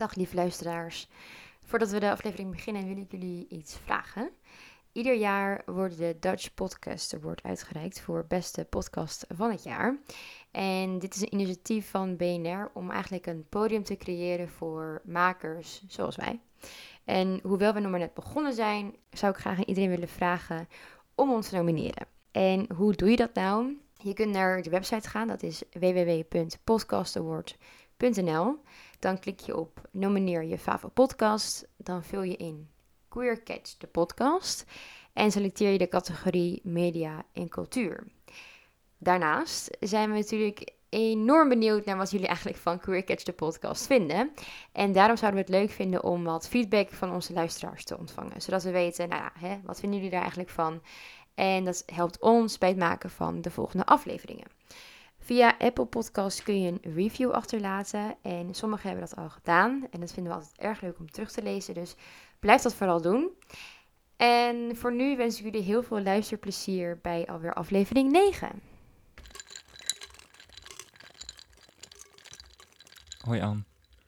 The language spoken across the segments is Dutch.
Dag lieve luisteraars. Voordat we de aflevering beginnen wil ik jullie iets vragen. Ieder jaar wordt de Dutch Podcast Award uitgereikt voor beste podcast van het jaar. En dit is een initiatief van BNR om eigenlijk een podium te creëren voor makers zoals wij. En hoewel we nog maar net begonnen zijn, zou ik graag aan iedereen willen vragen om ons te nomineren. En hoe doe je dat nou? Je kunt naar de website gaan, dat is www.podcastaward.nl. Dan klik je op nomineer je favoriete podcast. Dan vul je in Queer Catch de podcast en selecteer je de categorie media en cultuur. Daarnaast zijn we natuurlijk enorm benieuwd naar wat jullie eigenlijk van Queer Catch de podcast vinden. En daarom zouden we het leuk vinden om wat feedback van onze luisteraars te ontvangen. Zodat we weten, nou ja, hè, wat vinden jullie daar eigenlijk van? En dat helpt ons bij het maken van de volgende afleveringen. Via Apple Podcasts kun je een review achterlaten. En sommigen hebben dat al gedaan. En dat vinden we altijd erg leuk om terug te lezen. Dus blijf dat vooral doen. En voor nu wens ik jullie heel veel luisterplezier bij alweer aflevering 9. Hoi Ann.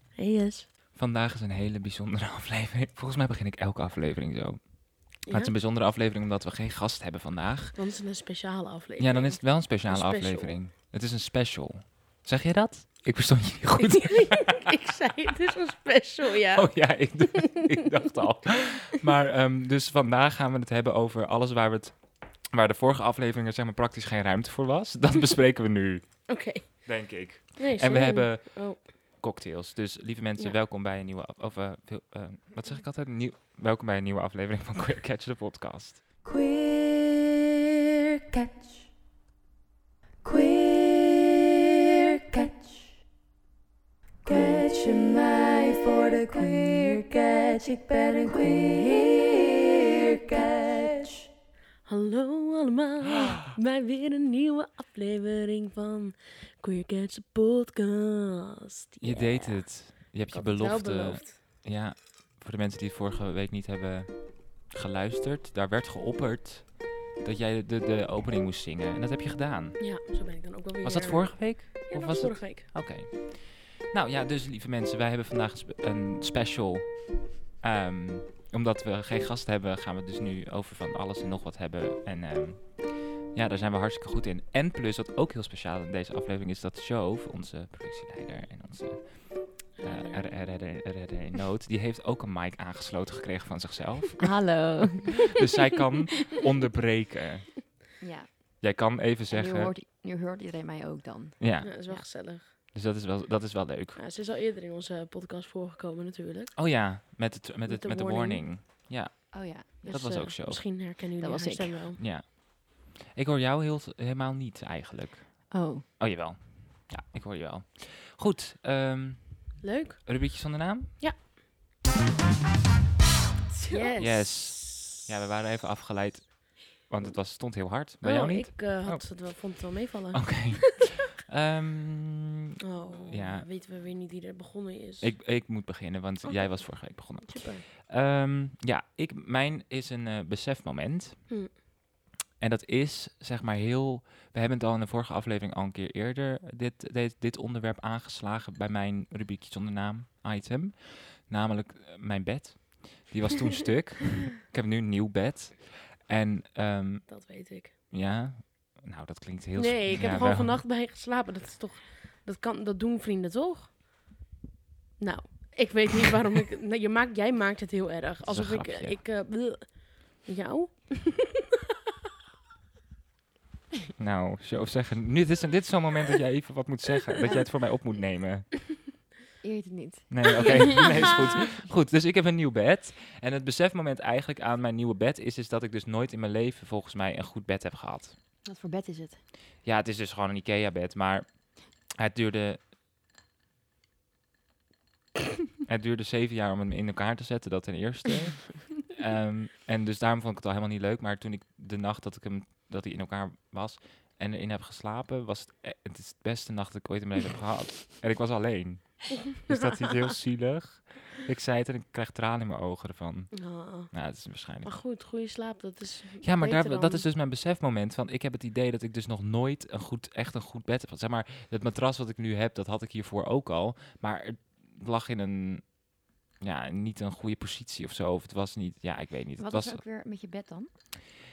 Hey yes. Vandaag is een hele bijzondere aflevering. Volgens mij begin ik elke aflevering zo. Maar Ja? het is een bijzondere aflevering omdat we geen gast hebben vandaag. Dan is het een speciale aflevering. Ja, dan is het wel een speciale Een aflevering. Het is een special. Zeg je dat? Ik verstond je niet goed. ik zei, het is een special, ja. Oh ja, ik, dacht al. Maar ehm, dus vandaag gaan we het hebben over alles waar we het... Waar de vorige afleveringen zeg maar praktisch geen ruimte voor was. Dat bespreken we nu, Oké. denk ik. Nee, En we hebben Oh, cocktails. Dus lieve mensen, Ja. welkom bij een nieuwe... Of, eh, eh, wat zeg ik altijd? Nieuw, welkom bij een nieuwe aflevering van Queer Catch, de podcast. Queer Catch. Queer Catch. Ik ben een Queer Catch. hallo allemaal. bij weer een nieuwe aflevering van Queer Cats podcast. Je deed het. Je hebt Ik je had het wel belofte. beloofd. Ja, voor de mensen die het vorige week niet hebben geluisterd. Daar werd geopperd dat jij de, de opening moest zingen. En dat heb je gedaan. Ja, zo ben ik dan ook wel weer. Was dat vorige week? Ja, of dat was was het- vorige week. Oké. Nou ja, dus lieve mensen, wij hebben vandaag een spe- een special. Ehm, omdat we geen gast hebben, gaan we dus nu over van alles en nog wat hebben. En ehm, ja, daar zijn we hartstikke goed in. En plus, wat ook heel speciaal in deze aflevering is, dat Shove, onze productieleider en onze eh, Ja, redder- redder in nood, die heeft ook een mic aangesloten gekregen van zichzelf. Hallo. dus zij kan onderbreken. Ja, Jij kan even en nu zeggen... hoort, nu hoort iedereen mij ook dan. Ja, Ja, dat is wel Ja. gezellig. Dus dat is wel, dat is wel leuk. Ja, ze is al eerder in onze podcast voorgekomen natuurlijk. Oh ja, met, het, met, Met het, de met de warning. warning. Ja, Oh ja. Dus, was eh, ook zo. Misschien herkennen jullie Dat was ik. wel. ja. Ik hoor jou heel, helemaal niet eigenlijk. Oh. Oh, jawel. Ja, ik hoor je wel. Goed, ehm Leuk. rubriekjes van de naam? Yes. Yes. Ja, we waren even afgeleid, want het was, stond heel hard. Bij oh, jou niet? Ik eh, had het wel, vond het wel meevallen. Oké. Ehm, Oh, Ja. weten we weer niet wie er begonnen is. ik, ik moet beginnen, want jij was vorige week begonnen. Super. Ehm, ja, ik, mijn is een eh, besefmoment. Hm. En dat is, zeg maar, heel... We hebben het al in de vorige aflevering al een keer eerder dit, dit, dit onderwerp aangeslagen bij mijn rubriekje zonder naam item. Namelijk eh, mijn bed. Die was toen stuk. Ik heb nu een nieuw bed. En ehm, Dat weet ik. ja, nou dat klinkt heel... nee, ik heb ja, er gewoon vannacht bij geslapen. Dat is toch... Dat, kan, dat doen vrienden toch? Nou, ik weet niet waarom ik... Nee, je maakt, jij maakt het heel erg. Alsof ik... grapje. ik eh, bleh. jou? Nou, zo zeggen. Nu, dit is, dit is zo'n moment dat jij even wat moet zeggen. Dat jij het voor mij op moet nemen. Je weet het niet. Nee, oké. Nee, is goed. Goed, dus ik heb een nieuw bed. En het besefmoment eigenlijk aan mijn nieuwe bed is, is dat ik dus nooit in mijn leven volgens mij een goed bed heb gehad. Wat voor bed is het? Ja, het is dus gewoon een IKEA-bed, maar het duurde... het duurde zeven jaar om hem in elkaar te zetten, dat ten eerste. Ehm, en dus daarom vond ik het al helemaal niet leuk. Maar toen ik de nacht dat, ik hem, dat hij in elkaar was en erin heb geslapen, was het, e- het is de beste nacht dat ik ooit in mijn leven heb gehad. En ik was alleen. Dus dat is niet heel zielig. Ik zei het en ik krijg tranen in mijn ogen ervan. Oh. Nou, dat is waarschijnlijk. Maar goed, goede slaap, dat is Ja, maar daar, dat is dus mijn besefmoment. Van, ik heb het idee dat ik dus nog nooit een goed, echt een goed bed heb. Zeg maar, het matras wat ik nu heb, dat had ik hiervoor ook al. Maar het lag in een ja, niet een goede positie of zo. Of het was niet, ja, ik weet niet. Wat het was was, ook weer met je bed dan?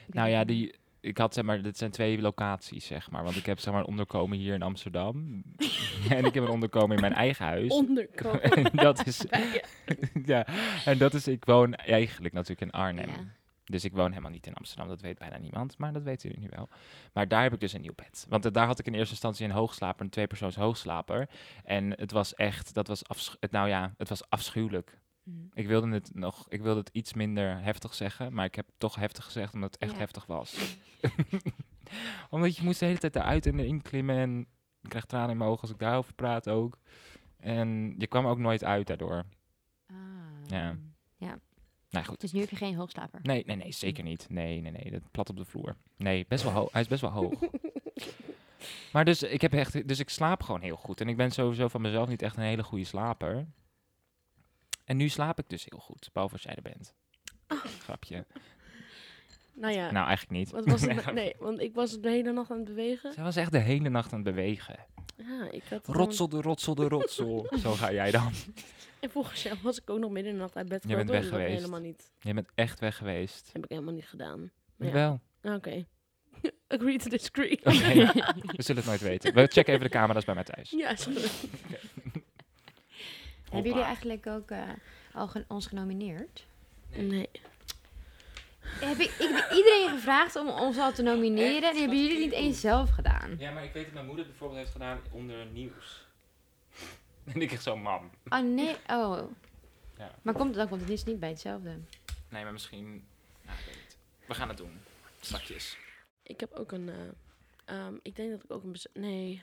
Ik nou ja, die, ik had zeg maar, dit zijn twee locaties zeg maar. Want ik heb zeg maar een onderkomen hier in Amsterdam. en ik heb een onderkomen in mijn eigen huis. Onderkomen. En dat is, ja, en dat is, ik woon eigenlijk natuurlijk in Arnhem. Ja. Dus ik woon helemaal niet in Amsterdam, dat weet bijna niemand, maar dat weten jullie nu wel. Maar daar heb ik dus een nieuw bed. Want eh, daar had ik in eerste instantie een hoogslaper, een tweepersoons hoogslaper. En het was echt, dat was, nou ja, het was afschuwelijk. Hm. Ik wilde het nog, ik wilde het iets minder heftig zeggen, maar ik heb toch heftig gezegd omdat het echt Ja. heftig was. omdat je moest de hele tijd eruit en erin klimmen en ik krijg tranen in mijn ogen als ik daarover praat ook. En je kwam ook nooit uit daardoor. Ah. Ja. Nou goed. Dus nu heb je geen hoogslaper. Nee, nee, nee, zeker niet. Nee, nee, nee. Dat plat op de vloer. Nee, best wel hoog. Hij is best wel hoog. maar dus ik heb echt, dus ik slaap gewoon heel goed. En ik ben sowieso van mezelf niet echt een hele goede slaper. En nu slaap ik dus heel goed, behalve als jij er bent. Grapje. Nou ja, Nou, eigenlijk niet. wat was het? Nee, want ik was de hele nacht aan het bewegen. Zij was echt de hele nacht aan het bewegen. Ja, ik had Rotsel de rotsel de rotsel. Zo ga jij dan. En volgens jou was ik ook nog midden in de nacht uit bed Je bent weg. Dat geweest. helemaal niet. Je bent echt weg geweest. heb ik helemaal niet gedaan. Ja, Wel. Oké. Agree to disagree. We zullen het nooit weten. We checken even de camera's bij mij thuis. ja, sorry. Hebben jullie eigenlijk ook eh, al ons genomineerd? Nee. Heb ik, ik heb iedereen gevraagd om ons al te nomineren en die hebben jullie niet eens zelf gedaan. Ja, maar ik weet dat mijn moeder het bijvoorbeeld heeft gedaan onder nieuws. En ik echt zo, mam. Oh nee, oh. Ja. Maar komt, dan komt het niet, niet bij hetzelfde. Nee, maar misschien... Nou, ik weet niet. We gaan het doen. Strakjes. Ik heb ook een... eh, ehm, ik denk dat ik ook een... Nee.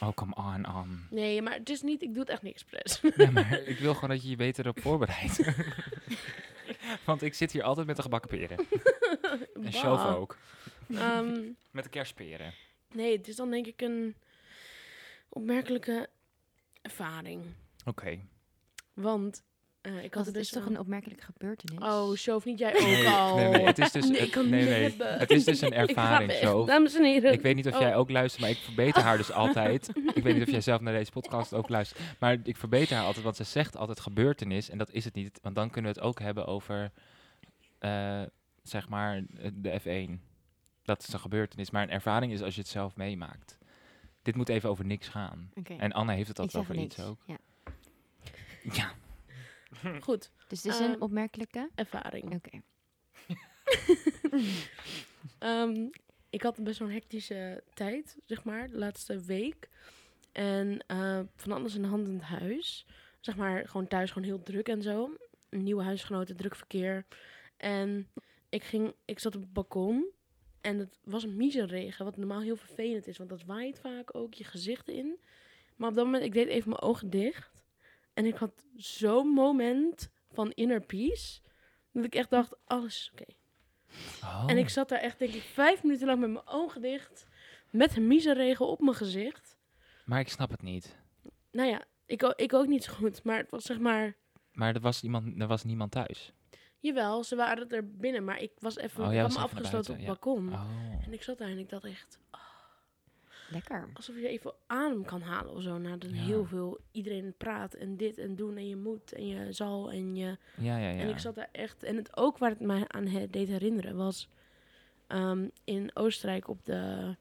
Oh, come on, on. Nee, maar het is niet... Ik doe het echt niet expres. Ja, maar ik wil gewoon dat je je beter op voorbereidt. Want ik zit hier altijd met de gebakken peren. En chauve ook. Ehm, Met de kerstperen. nee, het is dan denk ik een opmerkelijke ervaring. Oké. Want eh, ik had het het is dus toch een opmerkelijke gebeurtenis? Oh, Shove, niet jij ook Nee, al. nee, nee, het is dus, Nee, ik het, kan nee, het is dus een Ik ga ervaring zo. Dames en heren. Ik weet niet of Oh. jij ook luistert, maar ik verbeter haar dus altijd. Ik weet niet of jij zelf naar deze podcast ook luistert. Maar ik verbeter haar altijd, want ze zegt altijd gebeurtenis. En dat is het niet. Want dan kunnen we het ook hebben over, eh, zeg maar, de F1. Dat is een gebeurtenis. Maar een ervaring is als je het zelf meemaakt. Dit moet even over niks gaan. En Anne heeft het altijd over niks. iets ook. Ja. Ja. Goed, Dus het is Ehm, een opmerkelijke? ervaring. Oké. Ehm, ik had best wel een hectische tijd, zeg maar, de laatste week. En eh, van alles in de hand in het huis. Zeg maar, gewoon thuis gewoon heel druk en zo. Nieuwe huisgenoten, druk verkeer. En ik, ging, ik zat op het balkon. En het was een regen, wat normaal heel vervelend is. Want dat waait vaak ook je gezicht in. Maar op dat moment, ik deed even mijn ogen dicht. En ik had zo'n moment van inner peace. Dat ik echt dacht, alles is oké. Oh. En ik zat daar echt, denk ik, vijf minuten lang met mijn ogen dicht. Met een miseregen op mijn gezicht. Maar ik snap het niet. Nou ja, ik, ik ook niet zo goed. Maar het was zeg maar... Maar er was, iemand, er was niemand thuis. Jawel, ze waren er binnen. Maar ik was even, Oh, was afgesloten buiten, op het balkon. Oh. En ik zat daar en ik dacht echt... Lekker. Alsof je even adem kan halen of zo. Nadat Ja. heel veel iedereen praat en dit en doen. En je moet en je zal en je... Ja, ja, ja. En ik zat daar echt... En het ook waar het mij aan he- deed herinneren was... ehm, in Oostenrijk op de,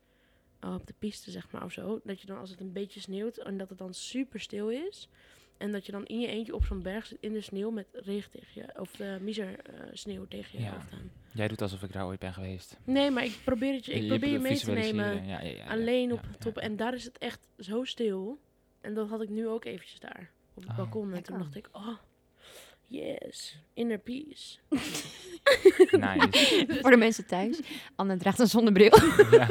oh, op de piste, zeg maar, of zo. Dat je dan als het een beetje sneeuwt en dat het dan super stil is. En dat je dan in je eentje op zo'n berg zit in de sneeuw met regen tegen je. Of de miser eh, sneeuw tegen je Ja. hoofd aan. Jij doet alsof ik daar ooit ben geweest. Nee, maar ik probeer het je, ik probeer je mee te nemen. Ja, ja, Alleen ja, op top. ja. En daar is het echt zo stil. En dat had ik nu ook eventjes daar. Op het Oh. balkon. En toen dacht ik, oh, yes. Inner peace. Nice. Voor de mensen thuis. Anne draagt een zonnebril. ja.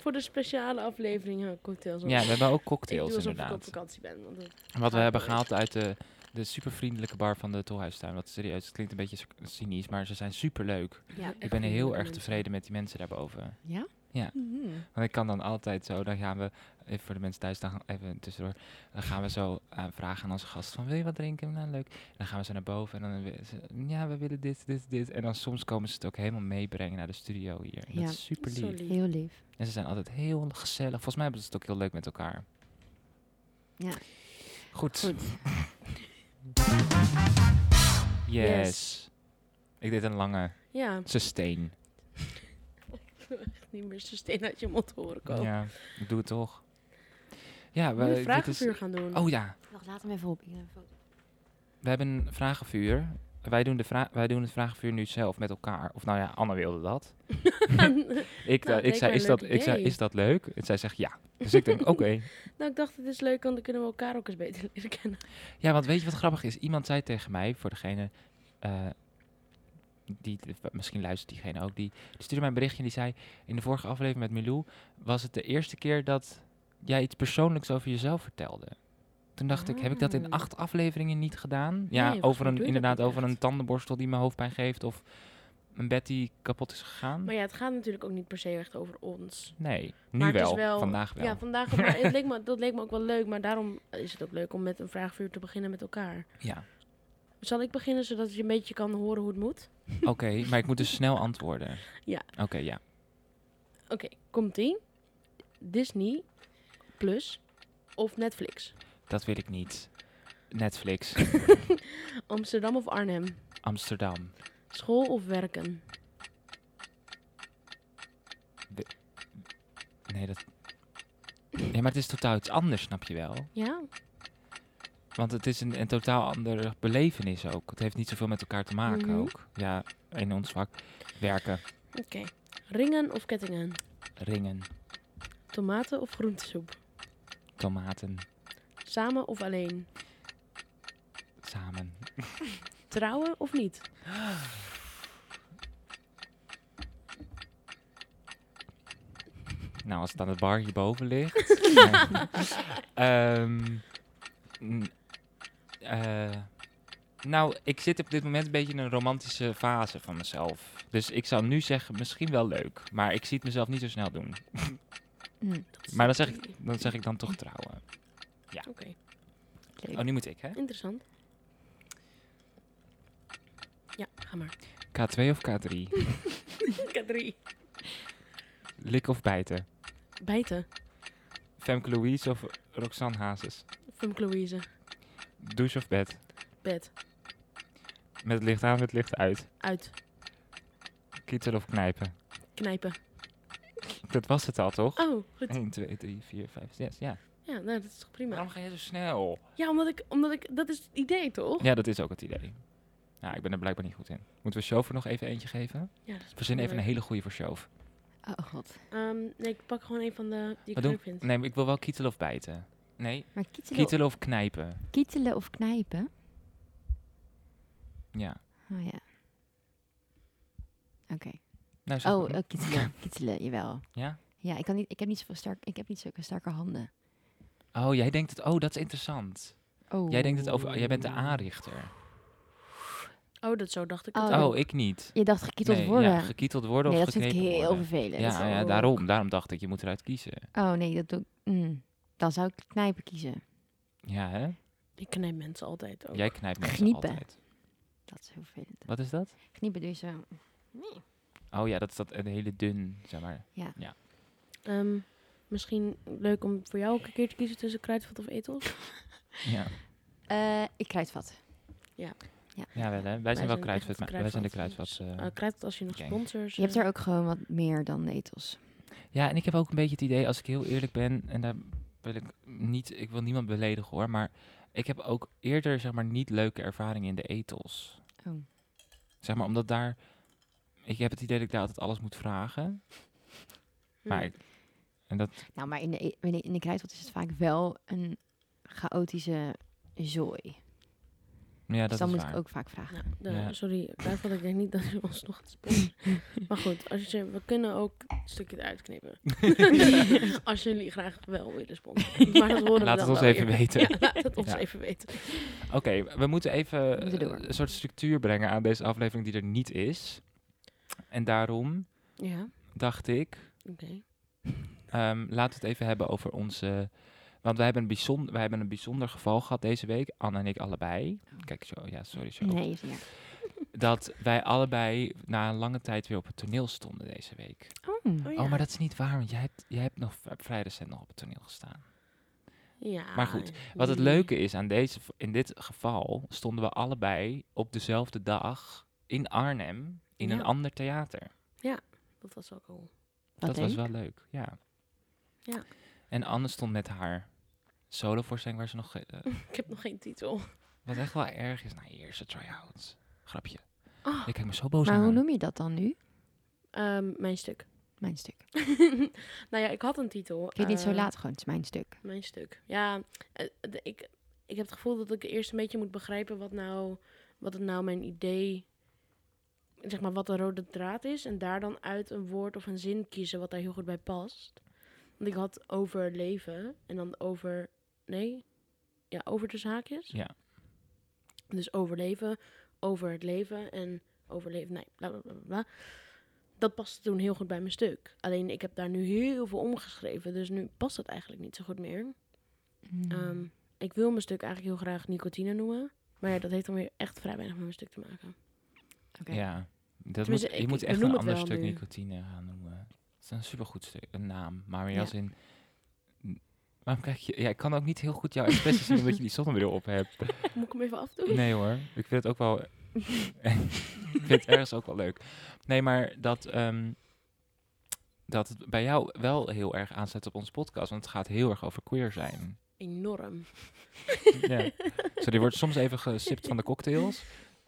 Voor de speciale afleveringen cocktails. ja, we hebben ook ik cocktails doe alsof ik op inderdaad. vakantie ben. Want dat- Wat we hebben ik gehaald uit de, de super vriendelijke bar van de Tolhuistuin. Wat serieus, het klinkt een beetje cynisch, maar ze zijn super leuk. Ja. Ik ben heel erg tevreden met die mensen daarboven. Ja? Ja. Mhm. Want ik kan dan altijd zo, dan gaan we, even voor de mensen thuis, dan gaan- even tussendoor, dan gaan we zo eh, vragen aan onze gast van, wil je wat drinken? Nou, leuk. En dan gaan we zo naar boven en dan willen ze, ja, we willen dit, dit, dit. En dan soms komen ze het ook helemaal meebrengen naar de studio hier. En Ja. Dat is super lief. lief. Heel lief. En ze zijn altijd heel gezellig. Volgens mij hebben ze het ook heel leuk met elkaar. Ja. Goed. Goed. Yes. Yes. Ik deed een lange Ja, sustain. echt niet meer zo steen uit je mond horen komen. Ja, ik doe het toch. Ja, We we, een vragenvuur is, gaan doen. Oh ja, Wacht, laat hem even op. Ik neem een foto. we hebben een vragenvuur. Wij doen, de vra wij doen het vragenvuur nu zelf met elkaar. Of nou ja, Anne wilde dat. Ik, Nou, eh, ik zei, is dat, leuk ik zei, is dat leuk? En zij zegt ja. Dus ik denk, oké. nou, ik dacht, het is leuk, want dan kunnen we elkaar ook eens beter leren kennen. Ja, want weet je wat grappig is? Iemand zei tegen mij, voor degene eh, die, misschien luistert diegene ook, die, die stuurde mij een berichtje en die zei, in de vorige aflevering met Milou, was het de eerste keer dat jij iets persoonlijks over jezelf vertelde. Toen dacht ik, heb ik dat in Ah. acht afleveringen niet gedaan? Nee, Ja, volgens over een, inderdaad over een tandenborstel die me hoofdpijn geeft of een bed die kapot is gegaan. Maar ja, het gaat natuurlijk ook niet per se echt over ons. nee, nu Maar wel, wel- vandaag wel. Ja, vandaag. Maar het leek me, dat leek me ook wel leuk. Maar daarom is het ook leuk om met een vraagvuur te beginnen met elkaar. Ja. Zal ik beginnen zodat je een beetje kan horen hoe het moet? Oké, maar ik moet dus snel antwoorden. Ja. Oké, ja. Oké, komt-ie. Disney Plus of Netflix? Dat wil ik niet. Netflix, Amsterdam of Arnhem? Amsterdam. School of werken? Nee, dat... Nee, maar het is totaal iets anders, snap je wel? Ja? Want het is een, een totaal andere belevenis ook. Het heeft niet zoveel met elkaar te maken Mhm. ook. Ja, in ons vak. Werken, Oké. Ringen of kettingen? ringen, Tomaten of groentesoep? tomaten, Samen of alleen? samen. Trouwen of niet? Nou, als het aan het bar hierboven ligt. nee. Eh, nou, ik zit op dit moment een beetje in een romantische fase van mezelf. Dus ik zou nu zeggen, misschien wel leuk. Maar ik zie het mezelf niet zo snel doen. Hm, Maar dan zeg ik, dan, zeg ik dan toch trouwen. Oké, leuk. Oh, nu moet ik, hè? interessant. Ja, ga maar. K2 of K3? K3. Lik of bijten? Bijten. Femke Louise of Roxanne Hazes? Fumke Louise. Douche of bed? Bed. Met het licht aan, met het licht uit? Uit. Kietelen of knijpen? Knijpen. Dat was het al, toch? Oh, goed. 1, 2, 3, 4, 5, 6, ja. Ja, nou, dat is toch prima. Waarom ga je zo snel? Ja, omdat ik, omdat ik, dat is het idee, toch? Ja, dat is ook het idee. Ja, ik ben er blijkbaar niet goed in. Moeten we Chauffeur nog even eentje geven? Ja, dat is Verzin even een hele goede voor Chauffeur. Oh god. Ehm, nee, ik pak gewoon een van de die ik Wat doen? leuk vind. Nee, maar ik wil wel kietelen of bijten. Nee, Maar kietelen, kietelen of knijpen. kietelen of knijpen? Ja. Oh ja. Oké. Nou, zeg Oh, eh, kietelen. kietelen, jawel. Ja? Ja, ik, kan niet, ik heb niet zoveel sterk, ik heb niet zulke sterke handen. Oh, jij denkt het... Oh, dat is interessant. Oh. Jij denkt het over... Jij bent de aanrichter. Oh, dat zo dacht ik Oh. het Oh, ook. ik niet. Je dacht gekieteld nee, worden. Ja, gekieteld worden nee, of dat vind ik heel worden. vervelend. Ja, ja, ook. daarom. Daarom dacht ik, je moet eruit kiezen. Oh nee, dat doe ik. mm. Dan zou ik knijpen kiezen. Ja, hè? Ik knijp mensen altijd ook. Jij knijpt mensen Gniepen. altijd. Dat is heel vervelend. Wat is dat? Kniepen doe je zo. Oh ja, dat is dat een hele dun, zeg maar. Ehm, misschien leuk om voor jou ook een keer te kiezen tussen kruidvat of etels. Ja, Eh, ik kruidvat. ja wel hè. Wij zijn wel kruidvat, maar wij zijn de kruidvat. Dus, eh. eh, kruidvat als je nog gang. sponsors... Je hebt eh, er ook gewoon wat meer dan etels. Ja, en ik heb ook een beetje het idee, als ik heel eerlijk ben, en daar wil ik niet, ik wil niemand beledigen hoor, maar ik heb ook eerder, zeg maar, niet leuke ervaringen in de etels. Oh. Zeg maar, omdat daar, ik heb het idee dat ik daar altijd alles moet vragen. Maar, hmm. ik- en dat, Nou, maar in de, e- in de, in de kruidvat is het vaak wel een chaotische zooi. Ja, dus dat dan is moet waar. ik ook vaak vragen. Nou, de, Ja. Sorry, ik denk niet dat je ons nog gaat sponsoren. maar goed, als je, we kunnen ook een stukje eruit knippen. als jullie graag wel willen sponsoren. Maar dat horen we Laat dan het ons even weer. weten. Ja, laat het ons Ja. even weten. Oké, we moeten even We moeten een soort structuur brengen aan deze aflevering die er niet is. En daarom Ja, dacht ik, oké. Ehm, laten we het even hebben over onze. Want wij hebben, een bijzonder, wij hebben een bijzonder geval gehad deze week. Anne en ik allebei. Kijk, zo, ja, sorry, zo. Nee, is niet erg. Dat wij allebei na een lange tijd weer op het toneel stonden deze week. Oh. Oh, ja. Oh, maar dat is niet waar, want jij hebt, jij hebt nog vrij recent nog op het toneel gestaan. Ja. Maar goed, Wat het leuke is aan deze, in dit geval stonden we allebei op dezelfde dag in Arnhem in een Ja. ander theater. Dat was wel cool. Wat dat was wel leuk, ja. Ja. En Anne stond met haar solovoorstelling waar ze nog... eh, Ik heb nog geen titel. wat echt wel erg is, nou hier is de try-out. Grapje. Oh, Ik kijk me zo boos Maar aan. hoe noem je dat dan nu? ehm, mijn stuk. Mijn stuk. nou ja, ik had een titel. Ik weet niet zo eh, laat gewoon, het is mijn stuk. Mijn stuk. Ja, eh, de- ik, ik heb het gevoel dat ik eerst een beetje moet begrijpen wat nou, wat het nou mijn idee, zeg maar, wat de rode draad is. En daar dan uit een woord of een zin kiezen wat daar heel goed bij past. Want ik had over leven en dan over, nee, ja, over de zaakjes. Ja. Dus overleven, over het leven en overleven, nee, bla bla bla. Dat paste toen heel goed bij mijn stuk. Alleen ik heb daar nu heel veel omgeschreven, dus nu past het eigenlijk niet zo goed meer. Mm. Ehm, ik wil mijn stuk eigenlijk heel graag nicotine noemen. Maar ja, dat heeft dan weer echt vrij weinig met mijn stuk te maken. Oké. Ja, dat Tenminste, moet, je ik- moet echt een ander stuk nu. nicotine gaan noemen. Het is een supergoed stuk, een naam. Maar meer Ja. als in... Waarom kijk je... Ja, ik kan ook niet heel goed jouw expressie zien omdat je die zonnebril op hebt. Moet ik hem even afdoen? Nee hoor, ik vind het ook wel... ik vind het ergens ook wel leuk. Nee, maar dat... ehm, dat het bij jou wel heel erg aanzet op onze podcast. Want het gaat heel erg over queer zijn. Enorm. ja. Sorry, er wordt soms even gesipt van de cocktails.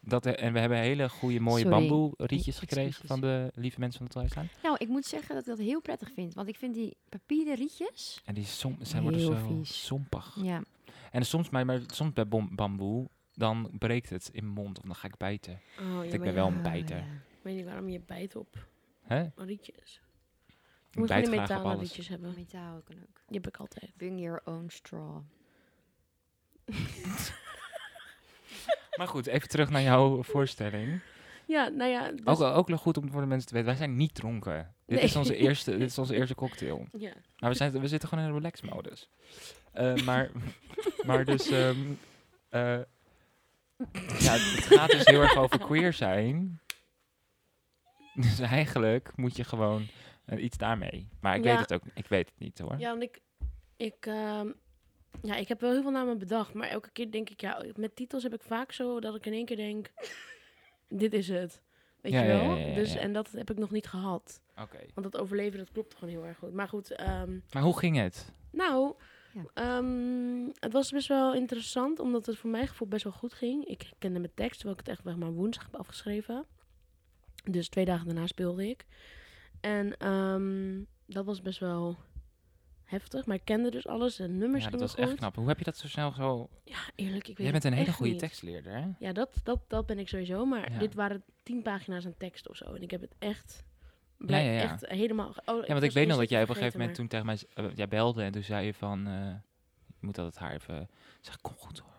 Dat, eh, en we hebben hele goede mooie Sorry. bamboe rietjes gekregen Excuses. van de lieve mensen van het Thuislaan. Nou, ik moet zeggen dat ik dat heel prettig vind. Want ik vind die papieren rietjes... En die som, zij worden zo vies. sompig. Ja, En soms, maar, maar soms bij bom- bamboe, dan breekt het in mijn mond of dan ga ik bijten. Oh, ja, Ik ben wel ja, een bijter. ja. Ik weet niet waarom je bijt op Hè? rietjes. Ik Je moet gewoon op metalen rietjes hebben. Metaal kan ook. Die heb ik altijd. Bring your own straw. Maar goed, even terug naar jouw voorstelling. Ja, nou ja. Dus, Ook, ook nog goed om voor de mensen te weten, wij zijn niet dronken. Dit, Nee. is onze eerste, dit is onze eerste cocktail. ja. Maar we, zijn, we zitten gewoon in een relax-modus. Eh, maar, maar dus... eh, ja, het gaat dus heel erg over queer zijn. Dus eigenlijk moet je gewoon eh, iets daarmee. Maar ik Ja. weet het ook ik weet het niet hoor. Ja, want ik, ik, ehm, ja, ik heb wel heel veel namen bedacht. Maar elke keer denk ik, ja, met titels heb ik vaak zo dat ik in één keer denk, dit is het. Weet Ja, je ja, wel? ja, ja, dus, en dat heb ik nog niet gehad. Oké. Want dat overleven, dat klopt gewoon heel erg goed. Maar goed, ehm, Maar hoe ging het? nou, Ja. ehm, het was best wel interessant, omdat het voor mijn gevoel best wel goed ging. Ik kende mijn tekst, terwijl ik het echt zeg maar woensdag heb afgeschreven. Dus twee dagen daarna speelde ik. En ehm, dat was best wel heftig, maar ik kende dus alles en nummers Ja, dat was echt knap. Hoe heb je dat zo snel zo... Ja, eerlijk, ik weet Jij bent een hele goede niet. tekstleerder, hè? Ja, dat, dat, dat ben ik sowieso. Maar Ja. dit waren tien pagina's aan tekst of zo. En ik heb het echt, Ja, blij, ja, ja. echt helemaal... Oh, Ja, want ik weet nog dat eerst jij op een gegeven moment toen tegen mij... eh, jij belde en toen zei je van... eh, je moet altijd haar even... Zeg, kom goed hoor.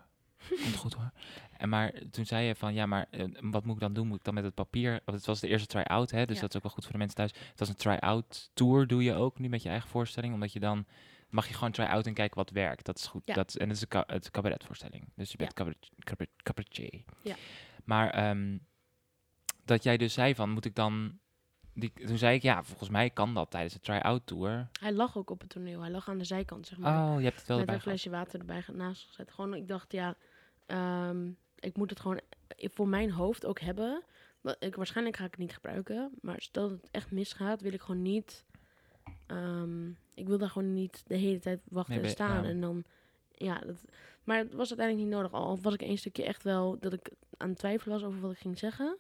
Komt goed hoor. En maar toen zei je van, ja, maar eh, wat moet ik dan doen? Moet ik dan met het papier... Want het was de eerste try-out, hè? Dus Ja. dat is ook wel goed voor de mensen thuis. Het was een try-out tour, doe je ook nu met je eigen voorstelling. Omdat je dan... Mag je gewoon try-out en kijken wat werkt. Dat is goed. Ja. Dat, en het is een het cabaretvoorstelling. Dus je bent cabaret, cabaret, cabaretier. Ja. Maar ehm, dat jij dus zei van, moet ik dan... Die, toen zei ik, ja, volgens mij kan dat tijdens de try-out tour. Hij lag ook op het toneel. Hij lag aan de zijkant, zeg maar. Oh, je hebt het wel met een flesje water erbij naast gezet. Gewoon, ik dacht, ja, ehm, ik moet het gewoon voor mijn hoofd ook hebben. Ik, waarschijnlijk ga ik het niet gebruiken. Maar stel dat het echt misgaat, wil ik gewoon niet... ehm, ik wil daar gewoon niet de hele tijd wachten Nee, en staan. En dan, ja, dat, maar het was uiteindelijk niet nodig. Al was ik één stukje echt wel dat ik aan het twijfelen was over wat ik ging zeggen.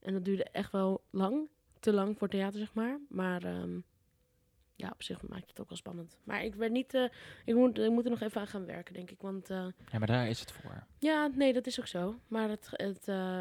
En dat duurde echt wel lang. Te lang voor theater, zeg maar. Maar ehm, ja, op zich maakt het ook wel spannend. Maar ik werd niet... eh, ik, moet, ik moet er nog even aan gaan werken, denk ik. Want eh, Ja, maar daar is het voor. ja, nee, dat is ook zo. Maar het, het, eh,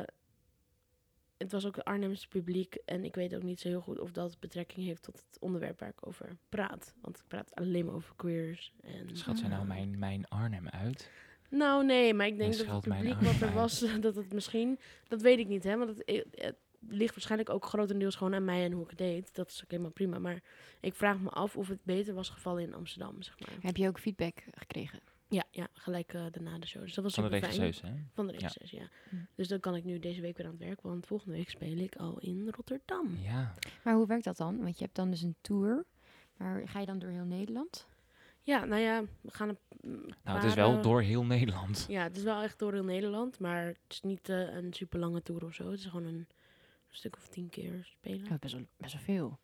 het was ook een Arnhems publiek. En ik weet ook niet zo heel goed of dat betrekking heeft tot het onderwerp waar ik over praat. Want ik praat alleen maar over queers. En, Schat zij nou eh, mijn, mijn Arnhem uit? Nou, nee, maar ik denk dat het publiek wat er was, dat het misschien... Dat weet ik niet, hè. Want het, het ligt waarschijnlijk ook grotendeels gewoon aan mij en hoe ik het deed. Dat is ook helemaal prima. Maar ik vraag me af of het beter was gevallen in Amsterdam, zeg maar. Heb je ook feedback gekregen? Ja, ja gelijk eh, daarna de show. Dus dat was Van de super fijn. regisseuse, hè? Van de Ja. regisseuse, ja. Mm. Dus dan kan ik nu deze week weer aan het werk, want volgende week speel ik al in Rotterdam. Ja. Maar hoe werkt dat dan? Want je hebt dan dus een tour. Maar ga je dan door heel Nederland? Ja, nou ja, we gaan een Nou, het is wel eh, door heel Nederland. Ja, het is wel echt door heel Nederland, maar het is niet eh, een super lange tour of zo. Het is gewoon een stuk of tien keer spelen, Oh, best, wel, best wel veel.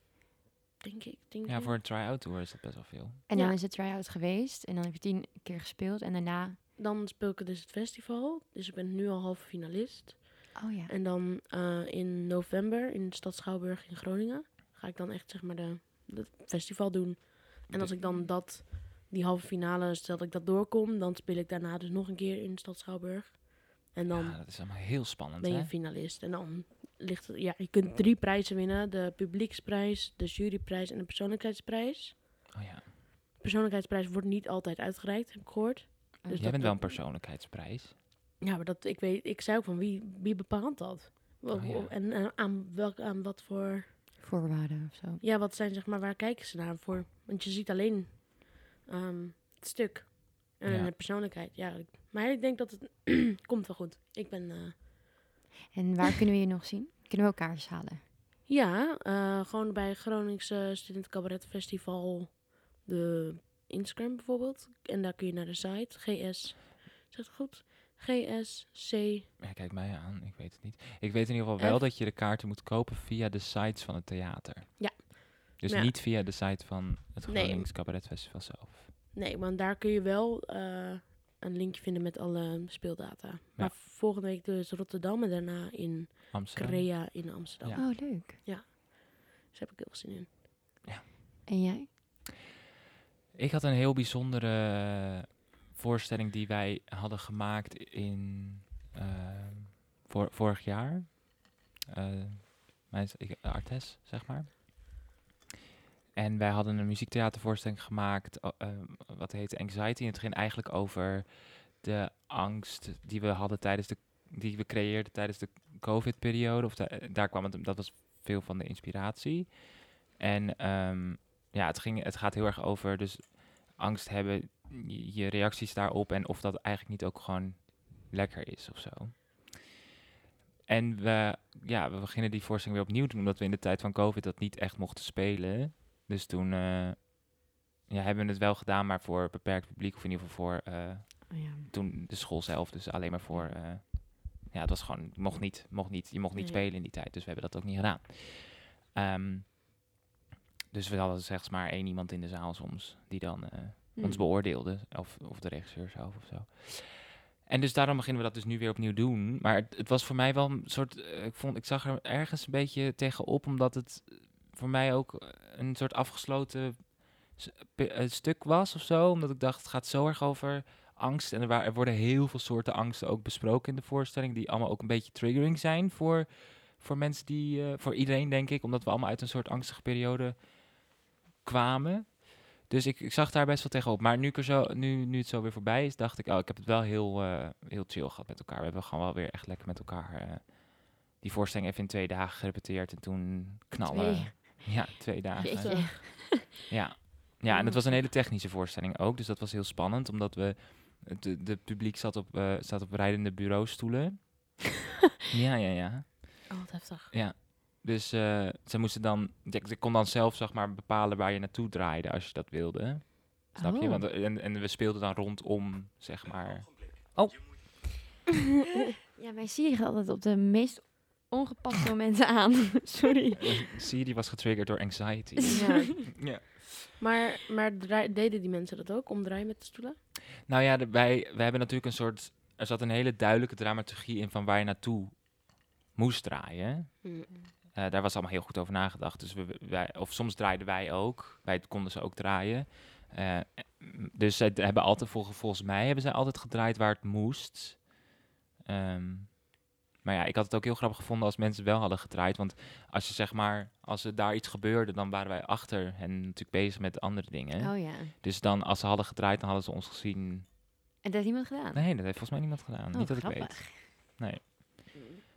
denk ik. Tien Ja, keer. voor een try-out tour is dat best wel veel. En Ja. dan is het try-out geweest en dan heb je tien keer gespeeld en daarna... Dan speel ik dus het festival, dus ik ben nu al halve finalist. Oh ja. En dan eh, in november in de stad Schouwburg in Groningen ga ik dan echt zeg maar de, de festival doen. En als ik dan dat, die halve finale, stel dat ik dat doorkom, dan speel ik daarna dus nog een keer in de stad Schouwburg. En dan ja, dat is allemaal heel spannend, ben je hè? finalist. En dan ligt ja, je kunt drie prijzen winnen: de publieksprijs, de juryprijs en de persoonlijkheidsprijs. Oh ja. De persoonlijkheidsprijs wordt niet altijd uitgereikt, heb ik gehoord. Dus Jij dat- bent wel een persoonlijkheidsprijs. Ja, maar dat, ik weet, ik zei ook van wie, wie bepaalt dat? Wel- Oh, ja. En eh, aan, welk, aan wat voor, Voorwaarden of zo. ja, wat zijn zeg maar, waar kijken ze naar voor? Want je ziet alleen ehm, het stuk en Ja. de persoonlijkheid. Ja, ik- maar ik denk dat het komt wel goed. Ik ben, eh, En waar kunnen we je nog zien? Kunnen we kaartjes halen? ja, eh, gewoon bij Groningse Student Cabaret Festival, de Instagram bijvoorbeeld. En daar kun je naar de site, GS, zeg het goed? GSC Ja, kijk mij aan, ik weet het niet. Ik weet in ieder geval wel F. dat je de kaarten moet kopen via de sites van het theater. Ja. Dus Ja. niet via de site van het Nee. Gronings Cabaret Festival zelf. Nee, want daar kun je wel eh, een linkje vinden met alle speeldata. Maar volgende week dus Rotterdam en daarna in Amsterdam. Crea in Amsterdam. Ja. Oh, leuk. Dus heb ik heel veel zin in. En jij? Ik had een heel bijzondere voorstelling die wij hadden gemaakt in eh, voor, vorig jaar. Eh mijn, ik, Artes, zeg maar. En wij hadden een muziektheatervoorstelling gemaakt, o- eh, wat heette Anxiety. En het ging eigenlijk over de angst die we hadden tijdens de, die we creëerden tijdens de COVID-periode. Of da- daar kwam het, dat was veel van de inspiratie. En ehm, ja, het, ging, het gaat heel erg over dus angst hebben, je, reacties daarop en of dat eigenlijk niet ook gewoon lekker is of zo. En we, ja, we beginnen die voorstelling weer opnieuw doen, omdat we in de tijd van COVID dat niet echt mochten spelen. Dus toen eh, ja, hebben we het wel gedaan, maar voor beperkt publiek, of in ieder geval voor eh, Oh, ja. toen de school zelf, dus alleen maar voor. eh, ja, het was gewoon, mocht niet, mocht niet, je mocht niet Nee. spelen in die tijd, dus we hebben dat ook niet gedaan. Ehm, dus we hadden slechts maar één iemand in de zaal soms die dan eh, ons Hm. beoordeelde, of, of de regisseur zelf of zo. En dus daarom beginnen we dat dus nu weer opnieuw doen. Maar het, het was voor mij wel een soort, eh, ik vond, ik zag er ergens een beetje tegenop, omdat het voor mij ook eh, een soort afgesloten eh, stuk was of zo. Omdat ik dacht, het gaat zo erg over angst. En er, er worden heel veel soorten angsten ook besproken in de voorstelling, die allemaal ook een beetje triggering zijn voor, voor mensen die, eh, voor iedereen denk ik, omdat we allemaal uit een soort angstige periode kwamen. Dus ik, ik zag daar best wel tegenop. Maar nu, zo, nu, nu het zo weer voorbij is, dacht ik, oh, ik heb het wel heel, heel chill gehad met elkaar. We hebben gewoon wel weer echt lekker met elkaar die voorstelling even in twee dagen gerepeteerd en toen knallen. Ja, twee dagen. Jeetje. Ja. ja, en het was een hele technische voorstelling ook. Dus dat was heel spannend, omdat we... Het de, de publiek zat op, eh zat op rijdende bureaustoelen. ja, ja, ja. Oh, wat heftig. Ja. Dus eh, ze moesten dan... Je, je kon dan zelf, zeg maar, bepalen waar je naartoe draaide als je dat wilde. Snap je? Oh. Want, eh, en, en we speelden dan rondom, zeg maar... Ja, mijn Siri gaat altijd op de meest ongepaste momenten aan. Sorry. Siri was getriggerd door anxiety. Ja. ja. Maar, maar draai- deden die mensen dat ook, omdraaien met de stoelen? Nou ja, de, wij, wij hebben natuurlijk een soort... Er zat een hele duidelijke dramaturgie in van waar je naartoe moest draaien. Eh, daar was allemaal heel goed over nagedacht. Dus we, wij, of soms draaiden wij ook. Wij konden ze ook draaien. Eh, dus zij hebben altijd, vol- volgens mij hebben zij altijd gedraaid waar het moest. Ehm, maar ja, ik had het ook heel grappig gevonden als mensen wel hadden gedraaid. Want als je zeg maar, als er daar iets gebeurde, dan waren wij achter hen natuurlijk bezig met andere dingen. Oh ja. Dus dan, als ze hadden gedraaid, dan hadden ze ons gezien. En dat heeft niemand gedaan? Nee, dat heeft volgens mij niemand gedaan. Oh, Niet dat ik grappig. weet. Nee.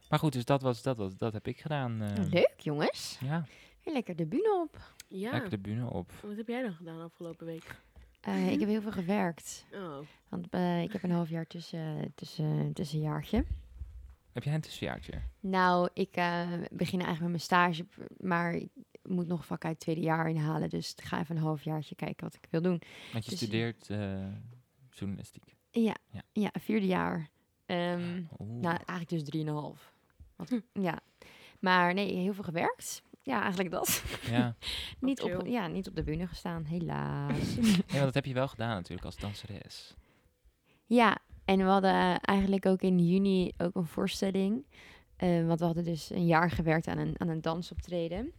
Maar goed, dus dat, was, dat, was, dat heb ik gedaan. eh. Oh, leuk, jongens. Ja, Weer lekker de bühne op. Ja. lekker de bühne op. Wat heb jij dan gedaan afgelopen week? Eh, ik heb heel veel gewerkt. Oh. Want eh, ik heb een half jaar tussen, tussen, tussenjaartje. Heb jij een tussenjaartje? Nou, ik eh, begin eigenlijk met mijn stage. Maar moet nog vak uit het tweede jaar inhalen. Dus ik ga even een halfjaartje kijken wat ik wil doen. Want je Dus- studeert eh, journalistiek. Ja, Ja. ja. vierde jaar. Ehm, Oeh. nou, eigenlijk dus drieënhalf. Want, Hm. Ja, maar nee, heel veel gewerkt. Ja, eigenlijk dat. ja. niet, op, ja, niet op de bühne gestaan, helaas. ja, want dat heb je wel gedaan natuurlijk als danseres. ja, en we hadden eigenlijk ook in juni ook een voorstelling. Eh, want we hadden dus een jaar gewerkt aan een, aan een dansoptreden.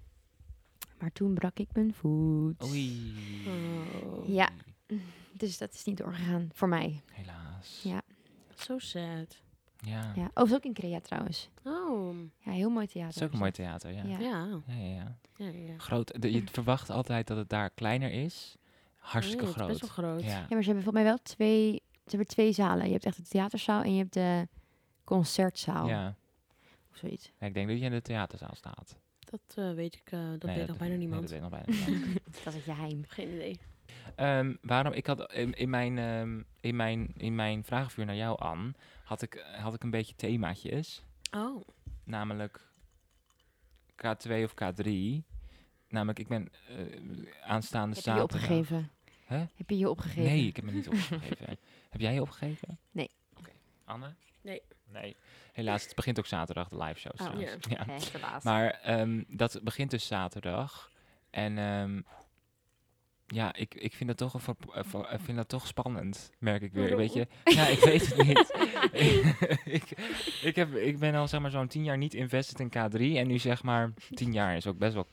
Maar toen brak ik mijn voet. Oei. Oh. Ja. Dus dat is niet doorgegaan voor mij. Helaas. Ja. So sad. Ja. Ja. Oh, is ook in Crea trouwens. Oh. Ja, heel mooi Het theater. is ook een mooi theater, ja. Ja. Ja. Ja, ja, ja. Ja, ja. Groot. De- je verwacht altijd dat het daar kleiner is. Hartstikke Nee, het is groot. best wel groot. Ja. Ja, maar ze hebben volgens mij wel twee, ze hebben twee zalen. Je hebt echt de theaterzaal en je hebt de concertzaal. ja. Of zoiets. Ja, ik denk dat je in de theaterzaal staat. Dat eh, weet ik, eh, dat Nee, weet nog bijna nee, niemand. dat weet nog bijna niemand. Dat is het geheim. Geen idee. Ehm, waarom? Ik had in, in mijn, ehm, in, mijn, in mijn vragenvuur naar jou, Anne, had ik, had ik een beetje themaatjes. Oh. Namelijk K2 of K3. Namelijk, ik ben eh, aanstaande Heb je je zaterdag... opgegeven? Hè? Heb je je opgegeven? Nee, ik heb me niet opgegeven. heb jij je opgegeven? Nee. Oké. Anne? Nee. Nee. Helaas, het begint ook zaterdag, de live shows Oh. Ja. Helaas. Maar ehm, dat begint dus zaterdag. En ehm, ja, ik, ik vind dat toch, een verp- eh, ver- ik vind dat toch spannend, merk ik weer. Weet je? Ja, ik weet het niet. ik, ik, heb, ik ben al zeg maar zo'n tien jaar niet invested in K3. En nu zeg maar, tien jaar is ook best wel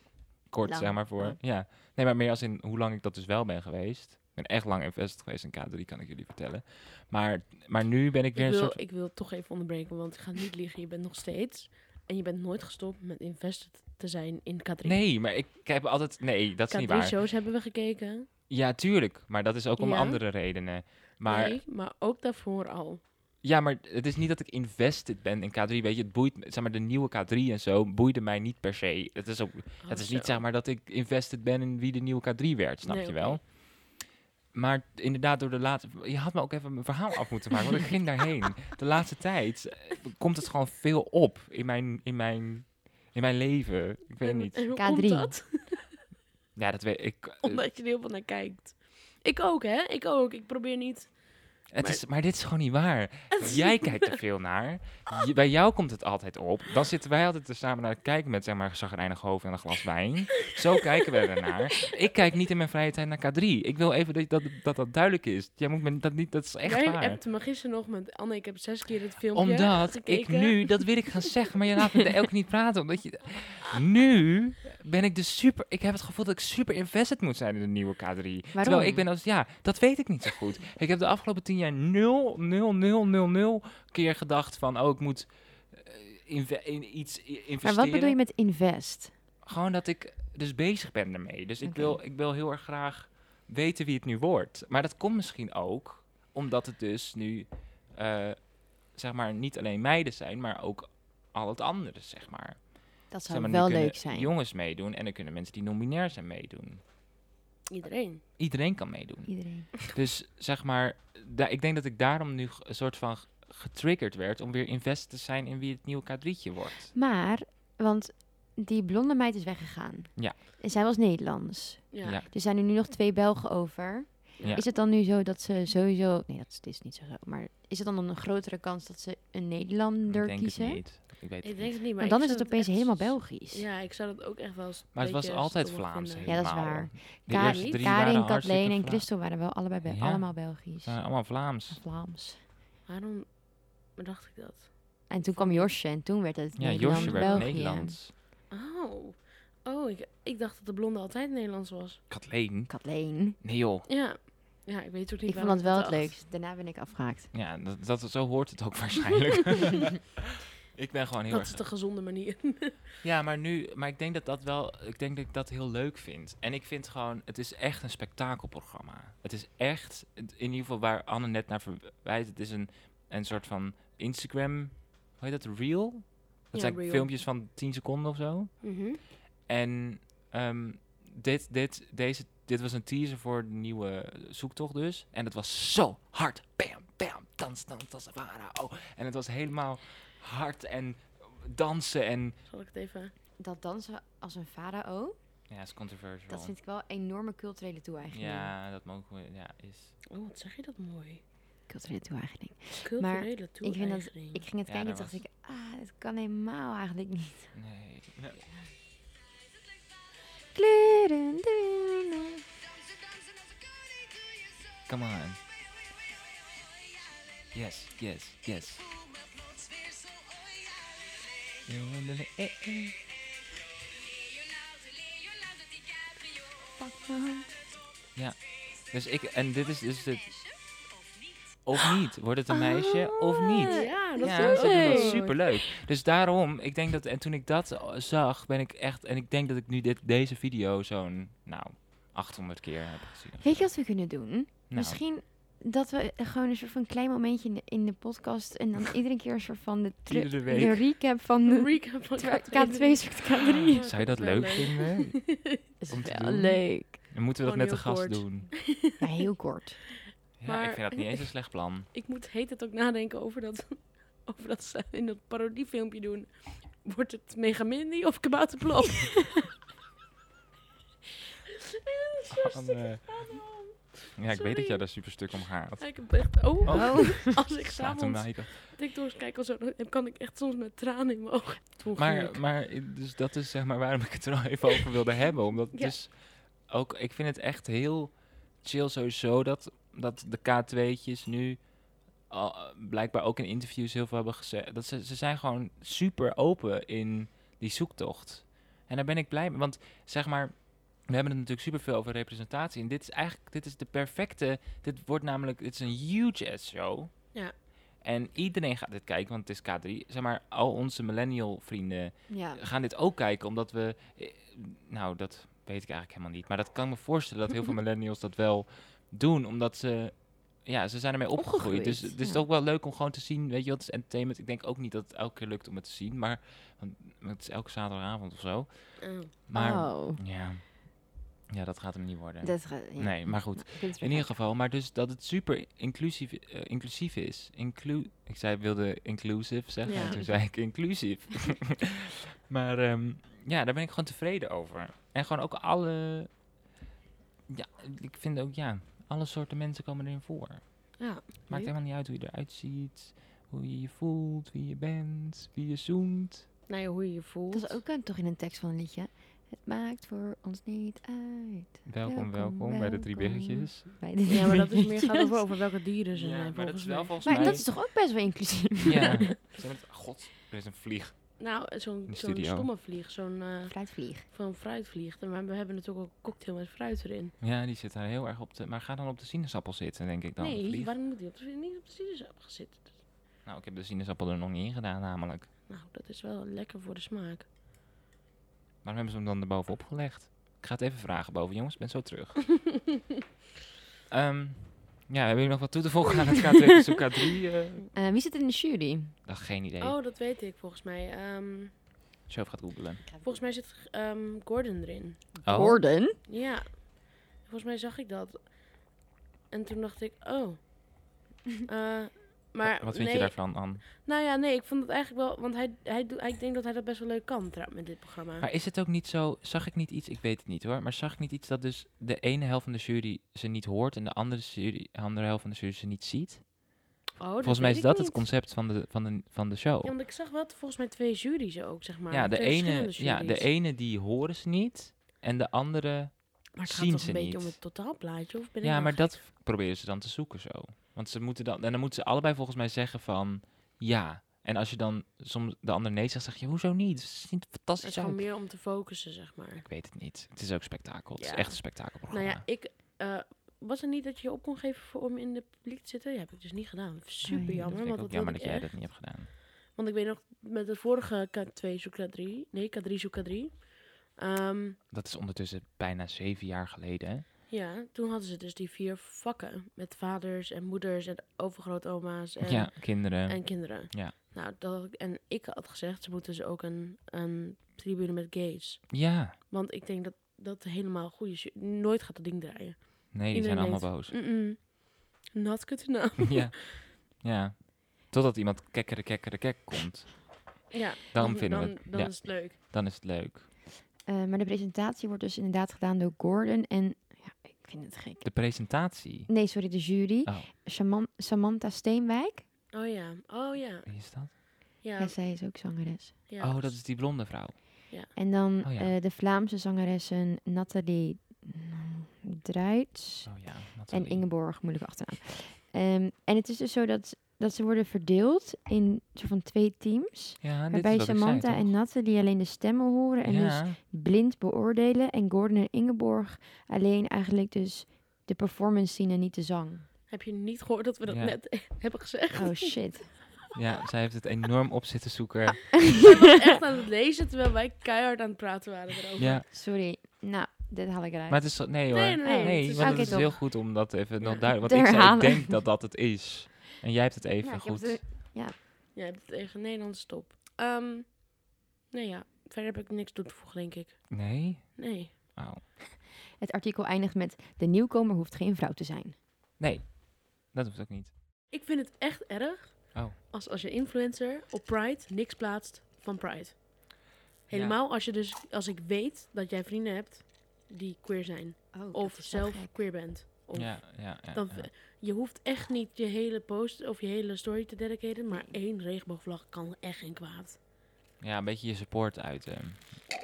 kort, Lang. zeg maar, voor... Ja. Nee, maar meer als in hoe lang ik dat dus wel ben geweest. Ik ben echt lang invested geweest in K3, kan ik jullie vertellen. Maar, maar nu ben ik weer Ik een wil, soort... ik wil toch even onderbreken, want ik ga niet liegen. Je bent nog steeds. En je bent nooit gestopt met invested te zijn in K3. Nee, maar ik, ik heb altijd... Nee, dat is niet waar. K3-shows hebben we gekeken. Ja, tuurlijk. Maar dat is ook om Ja? andere redenen. Maar Nee, maar ook daarvoor al. ja, maar het is niet dat ik invested ben in K3. Weet je, het boeit zeg maar de nieuwe K3 en zo boeide mij niet per se. Het is ook, Oh, het is zo. niet zeg maar dat ik invested ben in wie de nieuwe K3 werd, snap Nee, je wel? Maar inderdaad, door de laatste. Je had me ook even mijn verhaal af moeten maken, want ik ging daarheen. De laatste tijd eh, komt het gewoon veel op in mijn, in mijn, in mijn leven. Ik weet niet. En hoe K3. komt dat? Ja, dat weet ik. eh, Omdat je er heel veel naar kijkt. Ik ook, hè? Ik ook. Ik probeer niet... Het Maar- is, maar dit is gewoon niet waar. Jij kijkt er veel naar. Je- bij jou komt het altijd op. Dan zitten wij altijd er samen naar te kijken met zeg maar zagrijnig hoofd en een glas wijn. Zo kijken we ernaar. Ik kijk niet in mijn vrije tijd naar K3. Ik wil even dat dat, dat, dat duidelijk is. Jij moet me dat niet, dat is echt Jij waar. hebt me gisteren nog met Anne. Ik heb zes keer het filmpje Omdat ik nu, dat wil ik gaan zeggen, maar je laat me er elke niet praten. Omdat je, nu ben ik dus super, ik heb het gevoel dat ik super invested moet zijn in de nieuwe K3. Terwijl ik ben als, ja, dat weet ik niet zo goed. Ik heb de afgelopen tien jaar 0, 0, 0, 0, 0 keer gedacht van, oh, ik moet eh, inve- in iets investeren. Maar wat bedoel je met invest? Gewoon dat ik dus bezig ben ermee. Dus ik, wil, ik wil heel erg graag weten wie het nu wordt. Maar dat komt misschien ook omdat het dus nu, eh, zeg maar, niet alleen meiden zijn, maar ook al het andere, zeg maar. Dat Zeg zou maar, wel leuk zijn. jongens meedoen en er kunnen mensen die nominair zijn meedoen. Iedereen. Iedereen kan meedoen. Iedereen. Dus zeg maar, da- ik denk dat ik daarom nu g- een soort van g- getriggerd werd om weer invest te zijn in wie het nieuwe K3'tje wordt. Maar, want die blonde meid is weggegaan. Ja. En zij was Nederlands. Ja. Ja. Er zijn er nu nog twee Belgen over. Ja. Is het dan nu zo dat ze sowieso... Nee, dat is, dit is niet zo. Maar is het dan een grotere kans dat ze een Nederlander ik denk kiezen? het niet. Ik weet Ik het denk niet. het niet, maar dan is het opeens helemaal Belgisch. Ja, ik zou dat ook echt wel eens Maar het was altijd Vlaams. Ja, dat is waar. Karin, hartstikke Kathleen en Christel waren wel allebei Ja. allemaal Belgisch. allemaal Vlaams. Vlaams. Waarom dacht ik dat? En toen kwam Josje en toen werd het Ja, Josje werd België. Nederlands. Oh. Oh, ik, ik dacht dat de blonde altijd Nederlands was. Kathleen? Kathleen. Nee joh. Ja. Ja, ik weet ook niet Ik vond dat wel het leukst. Daarna ben ik afgehaakt. Ja, dat, dat, zo hoort het ook waarschijnlijk. ik ben gewoon heel Dat erg... is de gezonde manier. Ja, maar nu, maar ik denk dat dat wel, ik denk dat ik dat heel leuk vind. En ik vind gewoon, het is echt een spektakelprogramma. Het is echt, in ieder geval waar Anne net naar verwijst, het is een, een soort van Instagram, hoe heet dat, reel? Dat Ja, zijn filmpjes van 10 seconden of zo. Mhm. En ehm, dit, dit, deze, dit was een teaser voor de nieuwe zoektocht dus. En het was zo hard. Bam, bam, dans, dans, dans, farao. En het was helemaal hard en dansen en... Zal ik het even... Dat dansen als een farao. Ja, is controversial. Dat vind ik wel een enorme culturele toe-eigening. Ja, dat mogen we, ja, is... Oh, wat zeg je dat mooi. Culturele toe-eigening. Culturele ik vind dat- toe-eigening. Ik ging het Ja, kijken en dacht ik, ah, dat kan helemaal eigenlijk niet. Nee. nee. Kleuren, doen. Come on. Yes, yes, yes. Hand. Dus ik, en dit is dus het... Of niet. Wordt het een meisje of niet? Ja, dat ja, leuk. superleuk. Dus daarom, ik denk dat, en toen ik dat zag, ben ik echt, en ik denk dat ik nu dit, deze video zo'n, nou, 800 keer heb gezien. Weet je wat we kunnen doen? Nou, Misschien dat we gewoon een soort van klein momentje in de, in de podcast en dan iedere keer een soort van de, de recap van de Recap van K2 zoekt K3. Zou je dat leuk vinden? is om te wel doen? leuk. Dan moeten we dat met de gast doen. Ja, heel kort. Ja, Maar- ik vind dat niet eens een slecht plan. Ik moet heet het ook nadenken over dat, over dat ze in dat parodiefilmpje doen. Wordt het Megamindy of Kabouterplop? Ja, ik weet dat jij daar super stuk om gaat. ik heb echt... Oh, Oh. als ik s'avonds. TikToks kijk of zo, dan kan ik echt soms met tranen in mijn ogen. Maar, maar dus dat is zeg maar waarom ik het er al even over wilde hebben. Omdat het Ja. dus ook, ik vind het echt heel chill sowieso dat, dat de K2'tjes nu al, blijkbaar ook in interviews heel veel hebben gezegd. Dat ze, ze zijn gewoon super open in die zoektocht. En daar ben ik blij mee. Want zeg maar, we hebben het natuurlijk super veel over representatie. En dit is eigenlijk, dit is de perfecte, dit wordt namelijk, het is een huge ass show. Ja. En iedereen gaat dit kijken, want het is K3. Zeg maar, al onze millennial vrienden Ja. gaan dit ook kijken, omdat we... eh, Nou, dat weet ik eigenlijk helemaal niet. Maar dat kan ik me voorstellen dat heel veel millennials dat wel doen, omdat ze... Ja, ze zijn ermee opgegroeid. Opgegroeid, Dus het is ja. ook wel leuk om gewoon te zien, weet je wat, het is entertainment. Ik denk ook niet dat het elke keer lukt om het te zien, maar want het is elke zaterdagavond of zo. Oh. Maar oh. ja, ja, dat gaat hem niet worden. Dat gaat, ja. Nee, maar goed. In ieder geval, maar dus dat het super inclusief, eh, inclusief is. Inclu ik zei, wilde inclusive zeggen, Ja. en toen zei ik inclusief. maar ehm, ja, daar ben ik gewoon tevreden over. En gewoon ook alle, ja, ik vind ook, ja, alle soorten mensen komen erin voor. Ja, Maakt leuk. helemaal niet uit hoe je eruit ziet, hoe je je voelt, wie je bent, wie je zoent. Nou ja, hoe je je voelt. Dat is ook eh, toch in een tekst van een liedje. Het maakt voor ons niet uit. Welkom, welkom, Welkom, bij de drie biggetjes. Bij de Ja, maar dat is meer gaat liedjes. over, over welke dieren ze Ja, zijn, maar dat is wel mij. volgens Maar mij... dat is toch ook best wel inclusief? Ja. God, er is een vlieg. Nou, zo'n de studio. stomme vlieg, zo'n eh Fruitvlieg. van fruitvlieg. En we hebben natuurlijk ook een cocktail met fruit erin. Ja, die zit daar heel erg op te... Maar ga dan op de sinaasappel zitten, denk ik dan. nee, vlieg. waarom moet die op de, niet op de sinaasappel gaan zitten? Nou, ik heb de sinaasappel er nog niet in gedaan, namelijk. Nou, dat is wel lekker voor de smaak. Waarom hebben ze hem dan erbovenop gelegd? Ik ga het even vragen boven, jongens. Ik ben zo terug. Ehm, ja, hebben jullie nog wat toe te voegen aan het K2 zoek K3? eh? Eh, wie zit in de jury? Dat geen idee. Oh, dat weet ik volgens mij. Ehm, Show gaat googlen. volgens mij zit ehm, Gordon erin. Oh, Gordon? Ja, volgens mij zag ik dat. En toen dacht ik, oh. Eh, maar wat vind nee, je daarvan, Anne? Nou ja, nee, ik vond het eigenlijk wel... Want hij, hij, ik denk dat hij dat best wel leuk kan met dit programma. Maar is het ook niet zo... Zag ik niet iets... Ik weet het niet hoor. Maar zag ik niet iets dat dus de ene helft van de jury ze niet hoort... en de andere, jury, andere helft van de jury ze niet ziet? oh, Volgens mij is dat het concept van de, van de, van de show. Ja, want ik zag wel volgens mij twee juries ook, zeg maar. ja, de Twee ene, ja, de ene die horen ze niet... en de andere Maar het zien gaat toch ze een beetje niet. om het totaalplaatje, of ben ik Ja, nou maar gek? dat proberen ze dan te zoeken zo. Want ze moeten dan, en dan moeten ze allebei volgens mij zeggen van ja. En als je dan soms de ander nee zegt, zeg je hoezo niet? Het er Het fantastisch is gewoon meer om te focussen, zeg maar. Ik weet het niet. Het is ook spektakel. Het is echt een spektakelprogramma. Nou ja, ik... eh, was het niet dat je je op kon geven voor om in de publiek te zitten? Ja, heb ik dus niet gedaan. Super nee, dat dat jammer, ik want ook dat jammer dat jij echt. dat niet hebt gedaan. Want ik weet nog, met het vorige K2 zoek K3... Nee, K3 zoek K3. ehm, Dat is ondertussen bijna zeven jaar geleden. Hè? Ja, toen hadden ze dus die vier vakken. Met vaders en moeders en overgrootoma's en, ja, kinderen. en kinderen. Ja. Nou, dat, en ik had gezegd, ze moeten dus ook een, een tribune met gays. ja. Want ik denk dat dat helemaal goed is. Nooit gaat dat ding draaien. Nee, die zijn allemaal boos. Mm-mm. Not good to know. ja. ja. Totdat iemand kekkere kekkere kek komt. ja, Dan vinden we dan, het- dan ja. is het leuk. Dan is het leuk. Eh, maar de presentatie wordt dus inderdaad gedaan door Gordon en... Ja, ik vind het gek. De presentatie. Nee, sorry, de jury. Oh, Saman- Samantha Steenwijk. Oh ja, oh ja. wie is dat? Ja. Ja, zij is ook zangeres. ja. Oh, dat is die blonde vrouw. En dan Oh ja. eh, de Vlaamse zangeressen Nathalie Druits Oh ja. en. Ingeborg, moeilijke achternaam. Ehm, en het is dus zo dat, dat ze worden verdeeld in soort van twee teams. Ja, Waarbij ik zei, Samantha en? Nathalie alleen de stemmen horen en dus blind beoordelen. En Gordon en Ingeborg alleen eigenlijk dus de performance zien en niet de zang. Heb je niet gehoord dat we dat Ja. net hebben gezegd? Oh shit. ja, zij heeft het enorm op zitten zoeken. Zij was echt aan het lezen, terwijl wij keihard aan het praten waren erover. Ja, Sorry. Nou, dit haal ik eruit. maar het is... Nee hoor. Nee, Nee, nee, nee, het is- want Oké, het is top. heel goed om dat even nog duidelijk... Want ik, zei, ik denk dat dat het is. En jij hebt het even Ja, ik heb goed... het- Ja, je hebt het even Nederlands stop. Ehm nee, ja. Verder heb ik niks toe te voegen, denk ik. Nee? Nee. Oh. Het artikel eindigt met de nieuwkomer hoeft geen vrouw te zijn. Nee, dat hoeft ook niet. Ik vind het echt erg Oh. als, als je influencer op Pride niks plaatst van Pride. Helemaal als je dus, als ik weet dat jij vrienden hebt die queer zijn. Oh, of zelf queer bent. Of Ja, ja, ja. dan, ja. Je hoeft echt niet je hele post of je hele story te dedicaten, maar één regenboogvlag kan echt geen kwaad. Ja, een beetje je support uiten.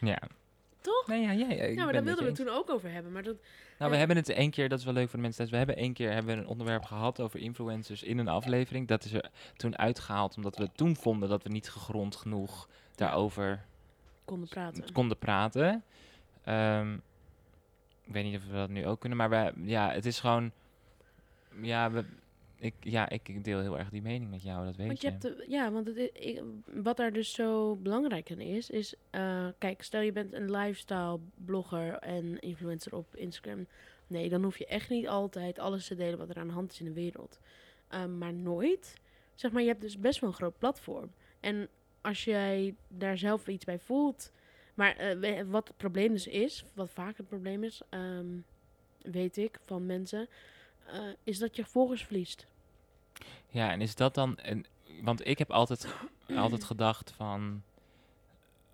ja. Toch? Nee, ja, ben maar daar wilden we het toen ook over hebben. Maar dat, Nou, we hebben het één keer, dat is wel leuk voor de mensen thuis. We hebben één keer hebben we een onderwerp gehad over influencers in een aflevering. Dat is er toen uitgehaald, omdat we toen vonden dat we niet gegrond genoeg daarover konden praten. konden praten. Ehm, ik weet niet of we dat nu ook kunnen, maar we, ja, het is gewoon, ja, we, ik, ja, ik, ik deel heel erg die mening met jou, dat weet Want je hebt, de- ja, want het, ik- wat daar dus zo belangrijk in is, is, eh, kijk, stel je bent een lifestyle blogger en influencer op Instagram. Nee, dan hoef je echt niet altijd alles te delen wat er aan de hand is in de wereld. Ehm, maar nooit, zeg maar, je hebt dus best wel een groot platform. En als jij daar zelf iets bij voelt, maar eh, wat het probleem dus is, wat vaak het probleem is, ehm, weet ik van mensen, eh, is dat je volgers verliest. Ja, en is dat dan... Een, want ik heb altijd, altijd gedacht van...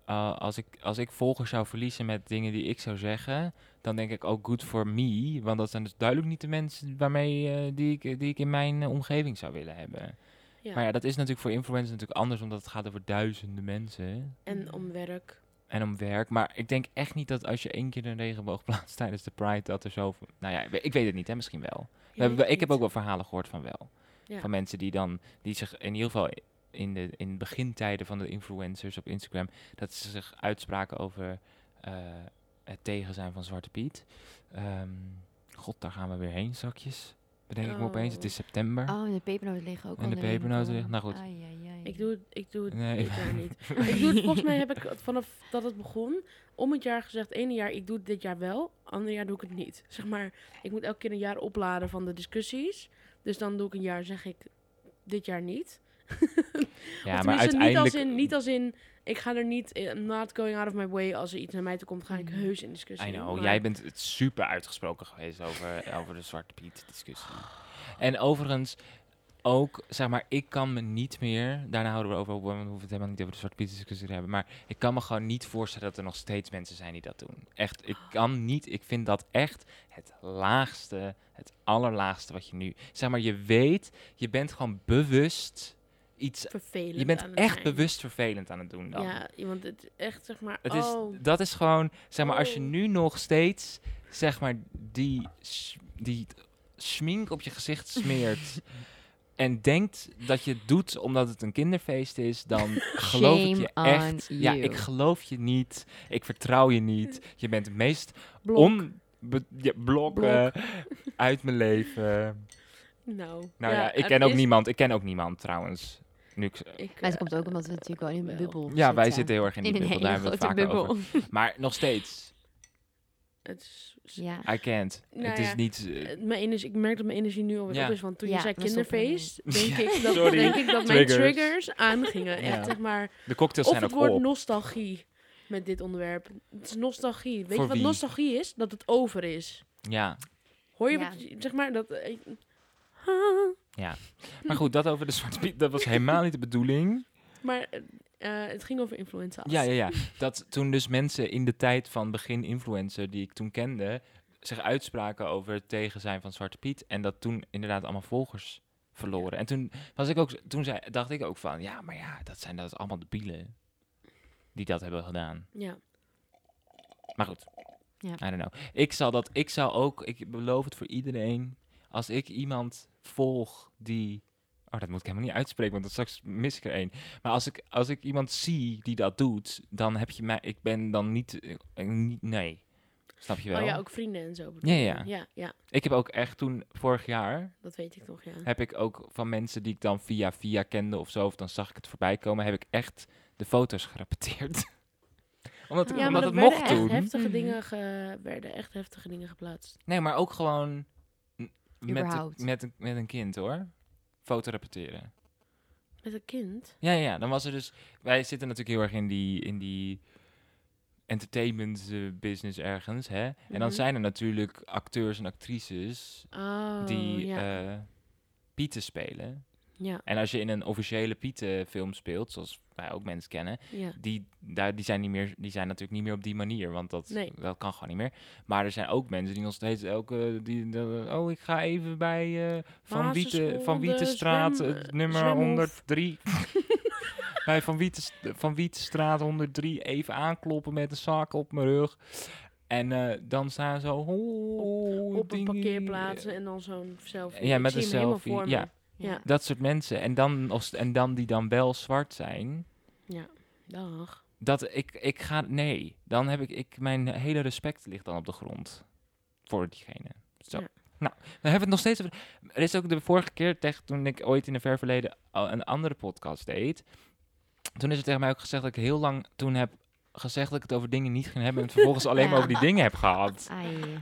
eh, als, ik, als ik volgers zou verliezen met dingen die ik zou zeggen... dan denk ik ook good for me. Want dat zijn dus duidelijk niet de mensen waarmee, die, ik, die ik in mijn omgeving zou willen hebben. Ja. Maar ja, dat is natuurlijk voor influencers natuurlijk anders... omdat het gaat over duizenden mensen En om werk. En om werk. Maar ik denk echt niet dat als je één keer een regenboog plaatst tijdens de Pride... dat er zo... Nou ja, ik weet- het niet, hè, misschien wel. We hebben, ik heb ook wel verhalen gehoord van wel. Ja. Van mensen die dan, die zich in ieder geval in de in begintijden van de influencers op Instagram, dat ze zich uitspraken over eh, het tegen zijn van Zwarte Piet. Ehm, God, daar gaan we weer heen straks. Bedenk ik me opeens, het is september. Oh, en de pepernoten liggen ook En de pepernoten liggen- nou goed. Ik doe het, ik doe het Nee. dit jaar niet. ik doe het, volgens mij heb ik het vanaf dat het begon, om het jaar gezegd, ene jaar, ik doe het dit jaar wel, ander jaar doe ik het niet. Zeg maar, ik moet elke keer een jaar opladen van de discussies. Dus dan doe ik een jaar, zeg ik, dit jaar niet. ja, maar tenminste, uiteindelijk... Niet als, in, niet als in, ik ga er niet, eh, I'm not going out of my way, als er iets naar mij toe komt, ga ik Mhm. heus in discussie. I know, Maar- jij bent het super uitgesproken geweest over, over de Zwarte Piet discussie. En overigens ook, zeg maar, ik kan me niet meer, daarna houden we over, op, want we hoeven het helemaal niet over de Zwarte Piet discussie te hebben, maar ik kan me gewoon niet voorstellen dat er nog steeds mensen zijn die dat doen. Echt, ik kan niet, ik vind dat echt het laagste, het allerlaagste wat je nu, zeg maar, je weet, je bent gewoon bewust iets, vervelend je bent echt zijn. bewust vervelend aan het doen dan. Ja, iemand het echt zeg maar. Het is, oh, Dat is gewoon, zeg maar, als je Oh. nu nog steeds, zeg maar, die, die schmink op je gezicht smeert en denkt dat je het doet omdat het een kinderfeest is, dan geloof ik je Shame echt. Ja, you. ik geloof je niet. Ik vertrouw je niet. Je bent het meest blok. on... be- ja, blokken uit mijn leven. Nou, Nou ja, ik ken ook is- niemand. Ik ken ook niemand trouwens. Nu ik, Ik, Maar het eh, komt ook omdat we natuurlijk wel in een bubbel ja, wij zitten heel erg in die in een bubbel. Daar hebben we het vaak bubbel. over. Maar nog steeds, het is, Ja. I can't. Nou het ja, is niet... eh, mijn energie, ik merk dat mijn energie nu alweer Ja. op is. Want toen Ja, je zei kinderfeest, denk, Ja, ik dat, sorry. denk ik dat mijn Triggers. aangingen. Echt Ja. zeg maar. de cocktails Of zijn het ook woord op. nostalgie met dit onderwerp. Het is nostalgie. Weet Voor je wat wie? nostalgie is? Dat het over is. Ja, Hoor je Ja. wat, zeg maar, dat... eh, maar goed, dat over de Zwarte Piet, dat was helemaal niet de bedoeling. Maar eh, eh, het ging over influenza's. Ja, ja, ja. Dat toen dus mensen in de tijd van begin influencer die ik toen kende, zich uitspraken over het tegen zijn van Zwarte Piet. En dat toen inderdaad allemaal volgers verloren. En toen, was ik ook, toen zei, dacht ik ook van, ja, maar ja, dat zijn dat allemaal de bielen die dat hebben gedaan. Ja. Maar goed, Ja. I don't know. Ik zal dat, ik zal ook, ik beloof het voor iedereen, als ik iemand volg die, oh dat moet ik helemaal niet uitspreken, want dan straks mis ik er één. Maar als ik, als ik iemand zie die dat doet, dan heb je mij, ik ben dan niet, eh, niet nee. Snap je wel? Oh ja, ook vrienden en zo. bedoel Ja, je? ja. ja. Ja, Ik heb ook echt toen, vorig jaar, dat weet ik toch, ja. heb ik ook van mensen die ik dan via via kende of zo, of dan zag ik het voorbij komen, heb ik echt de foto's gerepeteerd. omdat Ja, Ja, omdat maar het mocht echt toen. heftige Mhm. dingen ge- werden echt heftige dingen geplaatst. Nee, maar ook gewoon met, een- met, een, met een kind hoor. Foto repeteren. Met een kind? Ja, ja, dan was er dus. Wij zitten natuurlijk heel erg in die, in die entertainment business ergens. Hè? En dan Mhm. zijn er natuurlijk acteurs en actrices Oh, die ja. eh, Pieten spelen. Ja, En als je in een officiële Pietenfilm speelt, zoals wij ook mensen kennen, ja. die, daar, die, zijn niet meer, die zijn natuurlijk niet meer op die manier, want dat, Nee. dat kan gewoon niet meer. Maar er zijn ook mensen die nog steeds elke, die, die- oh, ik ga even bij eh, Van, van Wietenstraat, zwem- eh, nummer zwemhof. 103. bij Van, van Wietenstraat 103 even aankloppen met een zak op mijn rug. En eh, dan staan zo oh, Op een dingen- parkeerplaats en dan zo'n selfie. Ja, met een selfie, ja. Ja. Dat soort mensen. En dan, als, en dan die dan wel zwart zijn. ja. Dag. Dat ik, ik ga, nee, dan heb ik, ik, mijn hele respect ligt dan op de grond voor diegene. Zo. Ja. Nou, we hebben het nog steeds over, er is ook de vorige keer, tegen, toen ik ooit in een ver verleden een andere podcast deed, toen is er tegen mij ook gezegd dat ik heel lang toen heb gezegd dat ik het over dingen niet ging hebben en het vervolgens alleen maar over die dingen heb gehad. Ai.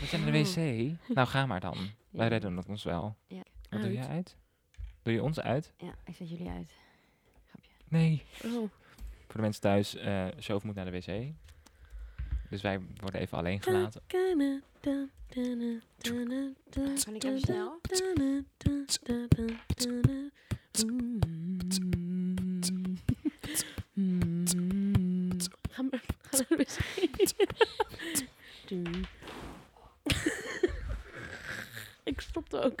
Wat zijn naar de wc? Nou, ga maar dan. Wij redden het ons wel. Ja. Wat doe jij uit? Doe je ons uit? Ja, ik zet jullie uit. Grapje. Nee. Oh. Voor de mensen thuis, Sjoof moet naar de wc. Dus wij worden even alleen gelaten. Kan ik even snel? Ga maar, ga naar de wc. Ik stopte ook.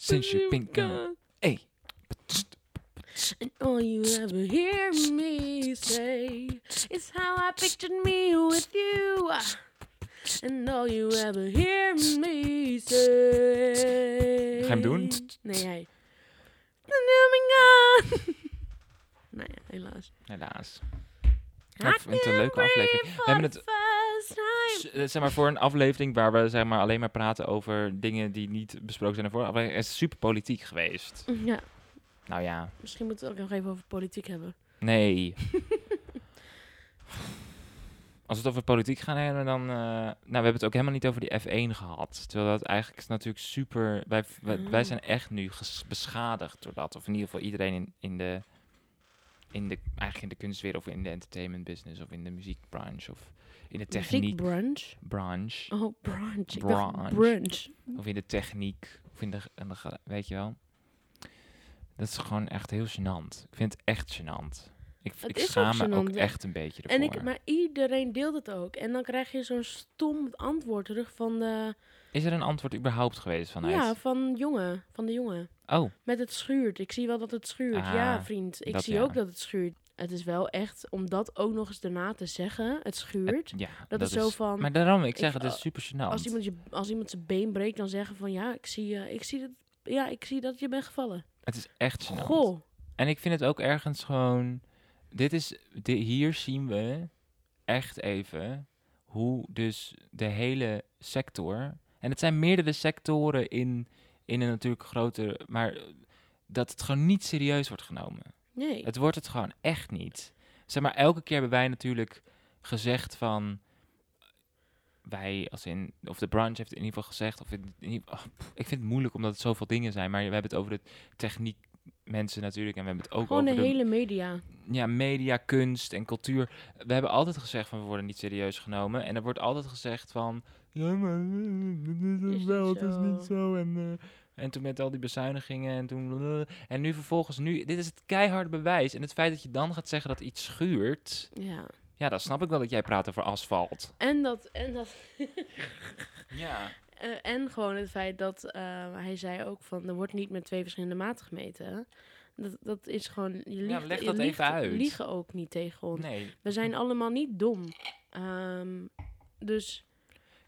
Since you've been gone. Hey. And all you ever hear me say is how I pictured me with you. And all you ever hear me say. Ga je hem doen? Nee, hij. Nou ja, helaas. Helaas. Ik vind het een leuke aflevering. We hebben het, s- eh, zeg maar, voor een aflevering waar we zeg maar, alleen maar praten over dingen die niet besproken zijn ervoor. Het is super politiek geweest. Ja, Nou ja, misschien moeten we het ook nog even over politiek hebben. nee. Als we het over politiek gaan hebben, dan... eh, nou, we hebben het ook helemaal niet over die F1 gehad. Terwijl dat eigenlijk is natuurlijk super... Wij, wij, wij Ah. zijn echt nu beschadigd door dat. Of in ieder geval iedereen in, in de... In de, eigenlijk in de kunstwereld of in de entertainment business of in de muziekbranche of in de techniek brunch. branche Oh, brunch. Ik Brunch. of in de techniek of in de, in de ge- weet je wel. Dat is gewoon echt heel gênant. Ik vind het echt gênant. Ik, Het ik is ook schaam me ook echt een beetje ervoor. En ik, maar iedereen deelt het ook. En dan krijg je zo'n stom antwoord terug van de, Is er een antwoord überhaupt geweest vanuit? ja, van jongen, van de jongen. Oh, Met het schuurt. Ik zie wel dat het schuurt. Ah, ja, vriend. Ik zie ja. ook dat het schuurt. Het is wel echt, om dat ook nog eens daarna te zeggen, het schuurt. het- ja. dat, is zo van, Maar daarom, ik ik- zeg, het is uh, super gênant. als iemand, je, als iemand zijn been breekt, dan zeggen van, ja, ik zie, eh, ik zie, dat, ja, ik zie dat je bent gevallen. Het is echt gênant. Goh. En ik vind het ook ergens gewoon... Dit is, hier zien we echt even hoe dus de hele sector... En het zijn meerdere sectoren in, in een natuurlijk grotere... Maar dat het gewoon niet serieus wordt genomen. Nee. Het wordt het gewoon echt niet. Zeg maar, elke keer hebben wij natuurlijk gezegd van... Wij, als in... Of de branch heeft in ieder geval gezegd... Of in, oh, pff, ik vind het moeilijk omdat het zoveel dingen zijn. Maar we hebben het over de techniek mensen natuurlijk. En we hebben het ook Gewoon de over de hele media. ja, media, kunst en cultuur. We hebben altijd gezegd van we worden niet serieus genomen. En er wordt altijd gezegd van... Ja, maar eh, dit Is wel, het is niet zo. zo. En, eh, en toen met al die bezuinigingen en toen... en nu vervolgens, nu, dit is het keiharde bewijs. En het feit dat je dan gaat zeggen dat iets schuurt... Ja. Ja, dan snap ik wel dat jij praat over asfalt. En dat, en dat, Ja. eh, en gewoon het feit dat eh, hij zei ook van er wordt niet met twee verschillende maten gemeten. Dat, dat is gewoon, je liegt, leg je dat liegt- even uit. liegen ook niet tegen ons. Nee. We zijn allemaal niet dom. Ehm, dus,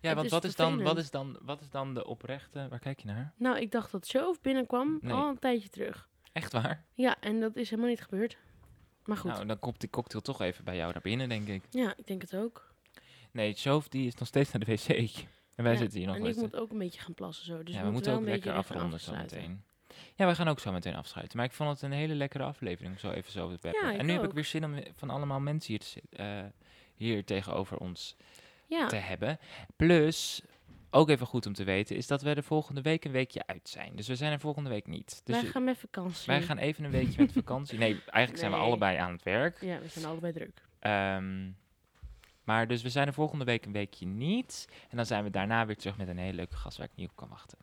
Ja, want is wat is, dan, wat, is dan, wat is dan de oprechte... Waar kijk je naar? nou, ik dacht dat Shove binnenkwam Nee. al een tijdje terug. Echt waar? Ja, en dat is helemaal niet gebeurd. Maar goed, Nou, dan komt die cocktail toch even bij jou naar binnen, denk ik. ja, ik denk het ook. Nee, Shove die is nog steeds naar de wc. En wij Ja, zitten hier nog En ik moet ook een beetje gaan plassen zo. Dus ja, we, we moeten ook lekker afronden zo meteen. Ja, we gaan ook zo meteen afsluiten. Maar ik vond het een hele lekkere aflevering zo even zo te. Ja, en nu heb ik weer zin om van allemaal mensen hier, te eh, hier tegenover ons Ja, te hebben. Plus, ook even goed om te weten, is dat we er volgende week een weekje uit zijn. Dus we zijn er volgende week niet. Dus wij gaan met vakantie. wij gaan even een weekje met vakantie. Nee, eigenlijk zijn we allebei aan het werk. Ja, we zijn allebei druk. Ehm, maar dus we zijn er volgende week een weekje niet. En dan zijn we daarna weer terug met een hele leuke gast waar ik niet op kan wachten.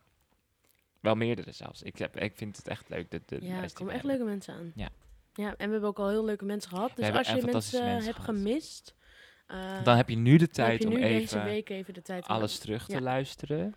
Wel meerdere zelfs. Ik, heb, ik vind het echt leuk. De, de Ja, er komen echt leuke mensen aan. Ja. Ja, en we hebben ook al heel leuke mensen gehad. Dus als je mensen, mensen hebt gehad. gemist, eh, Dan heb je nu de tijd om even week even de tijd alles terug te luisteren.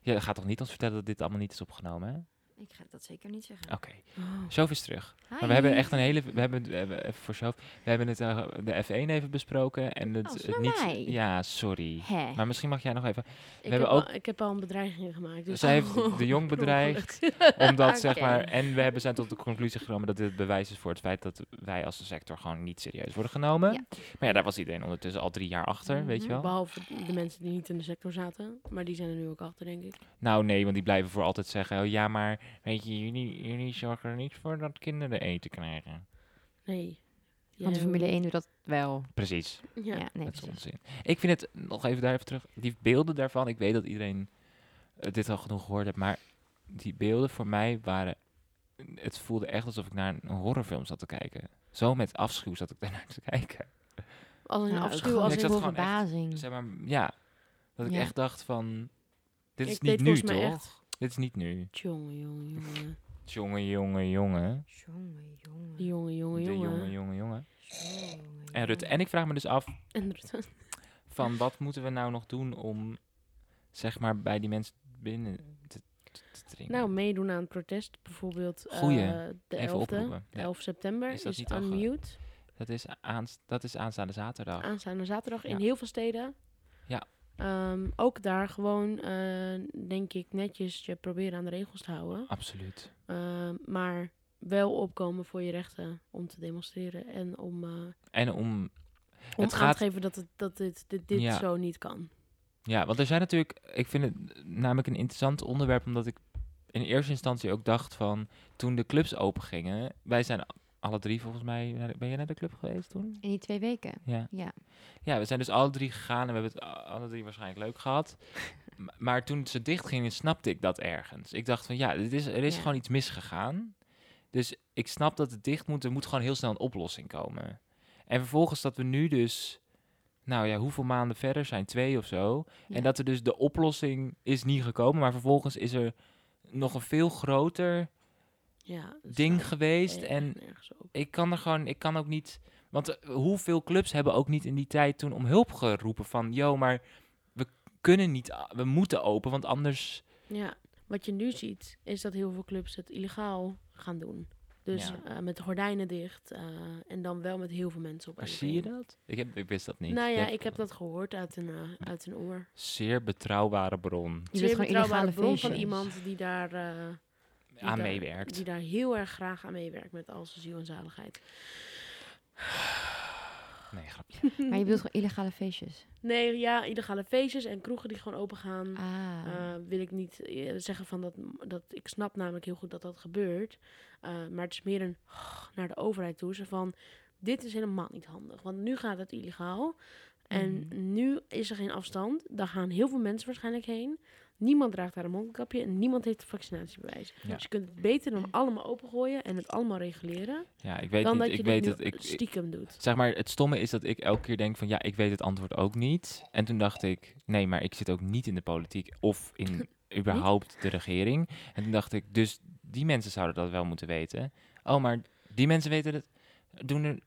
Je gaat toch niet ons vertellen dat dit allemaal niet is opgenomen, hè? Ik ga dat zeker niet zeggen. Oké, Oh. Show is terug. Maar we hebben echt een hele... We hebben, we hebben even voor Show... We hebben het, eh, de F1 even besproken. En het, Oh, het niet... mij? Ja, sorry. Hè? Maar misschien mag jij nog even... Ik, hebben heb ook- al, ik heb al een bedreiging gemaakt. Dus Zij heeft de jong bedreigd. Omdat, zeg maar, en we hebben zijn tot de conclusie genomen dat dit het bewijs is voor het feit dat wij als sector gewoon niet serieus worden genomen. Ja. Maar ja, daar was iedereen ondertussen al drie jaar achter, weet je wel. Behalve de mensen die niet in de sector zaten. Maar die zijn er nu ook achter, denk ik. Nou nee, want die blijven voor altijd zeggen, oh ja, maar weet je, jullie, jullie zorgen er niet voor dat kinderen eten krijgen. Nee. Want de Formule 1 doet dat wel. Precies, Ja. Ja, nee, dat is precies. onzin. Ik vind het, nog even daar even terug, die beelden daarvan, ik weet dat iedereen eh, dit al genoeg gehoord heeft, maar die beelden voor mij waren, het voelde echt alsof ik naar een horrorfilm zat te kijken. Zo met afschuw zat ik daarnaar te kijken. Als een Nou, afschuw, als echt- verbazing. Zeg maar, ja. Dat ik Ja. echt dacht van, dit is Ik niet nu, toch? echt- Dit is niet nu. Jongen, jongen, jongen. Jongen, jongen, jongen. Jongen, jongen. Jongen, jongen, De jongen. jongen, En Rutte. En ik vraag me dus af En Rutte. van wat moeten we nou nog doen om, zeg maar, bij die mensen binnen te, te, dringen? Nou, meedoen aan het protest. Bijvoorbeeld eh, Goeie. de Even 11e. oproepen. Ja. 11 september Is is, dat niet al ge- unmute. Dat, is aans, dat is aanstaande zaterdag. Aanstaande zaterdag in Ja. heel veel steden. Ja. Ehm, ook daar gewoon, eh, denk ik, netjes je proberen aan de regels te houden. Absoluut. Ehm, maar wel opkomen voor je rechten om te demonstreren. En om, eh, En om, om Het aan gaat- te geven dat, het, dat dit, dit, dit Ja. zo niet kan. ja, want er zijn natuurlijk, ik vind het namelijk een interessant onderwerp, omdat ik in eerste instantie ook dacht van, toen de clubs open gingen, wij zijn alle drie volgens mij, ben jij naar de club geweest toen? In die twee weken. Ja. Ja. Ja, we zijn dus alle drie gegaan en we hebben het alle drie waarschijnlijk leuk gehad. Maar toen ze dicht gingen, snapte ik dat ergens. Ik dacht van ja, dit is, er is Ja. gewoon iets misgegaan. Dus ik snap dat het dicht moet. Er moet gewoon heel snel een oplossing komen. En vervolgens dat we nu dus, nou ja, hoeveel maanden verder zijn? Twee of zo. Ja. En dat er dus de oplossing is niet gekomen. Maar vervolgens is er nog een veel groter Ja, ding geweest. En ik kan er gewoon, ik kan ook niet. Want eh, hoeveel clubs hebben ook niet in die tijd toen om hulp geroepen van, yo, maar we kunnen niet, we moeten open, want anders. Ja, wat je nu ziet, is dat heel veel clubs het illegaal gaan doen. Dus Ja. eh, met de gordijnen dicht eh, en dan wel met heel veel mensen op Maar zie je dat? Ik, heb, ik wist dat niet. Nou ja, ik heb dat gehoord uit een, uit een oor. Zeer betrouwbare bron Je Zeer betrouwbare bron van iemand die daar, eh, aan daar- meewerkt. Die daar heel erg graag aan meewerkt met al zijn ziel en zaligheid. Nee, grapje. Maar je bedoelt gewoon illegale feestjes? Nee, ja, illegale feestjes en kroegen die gewoon open gaan. Ah. Eh, wil ik niet eh, zeggen van dat, dat ik snap namelijk heel goed dat dat gebeurt. Eh, maar het is meer een naar de overheid toe. Zo van, dit is helemaal niet handig. Want nu gaat het illegaal. En Mhm. nu is er geen afstand. Daar gaan heel veel mensen waarschijnlijk heen. Niemand draagt daar een mondkapje en niemand heeft een vaccinatiebewijs. Ja. Dus je kunt het beter dan allemaal opengooien en het allemaal reguleren. Ja, ik weet dan niet. dat je Ik weet het. Ik, stiekem doet. zeg maar, het stomme is dat ik elke keer denk van ja, ik weet het antwoord ook niet. En toen dacht ik, nee, maar ik zit ook niet in de politiek of in überhaupt de regering. En toen dacht ik, dus die mensen zouden dat wel moeten weten. Oh, maar die mensen weten het. Doen er.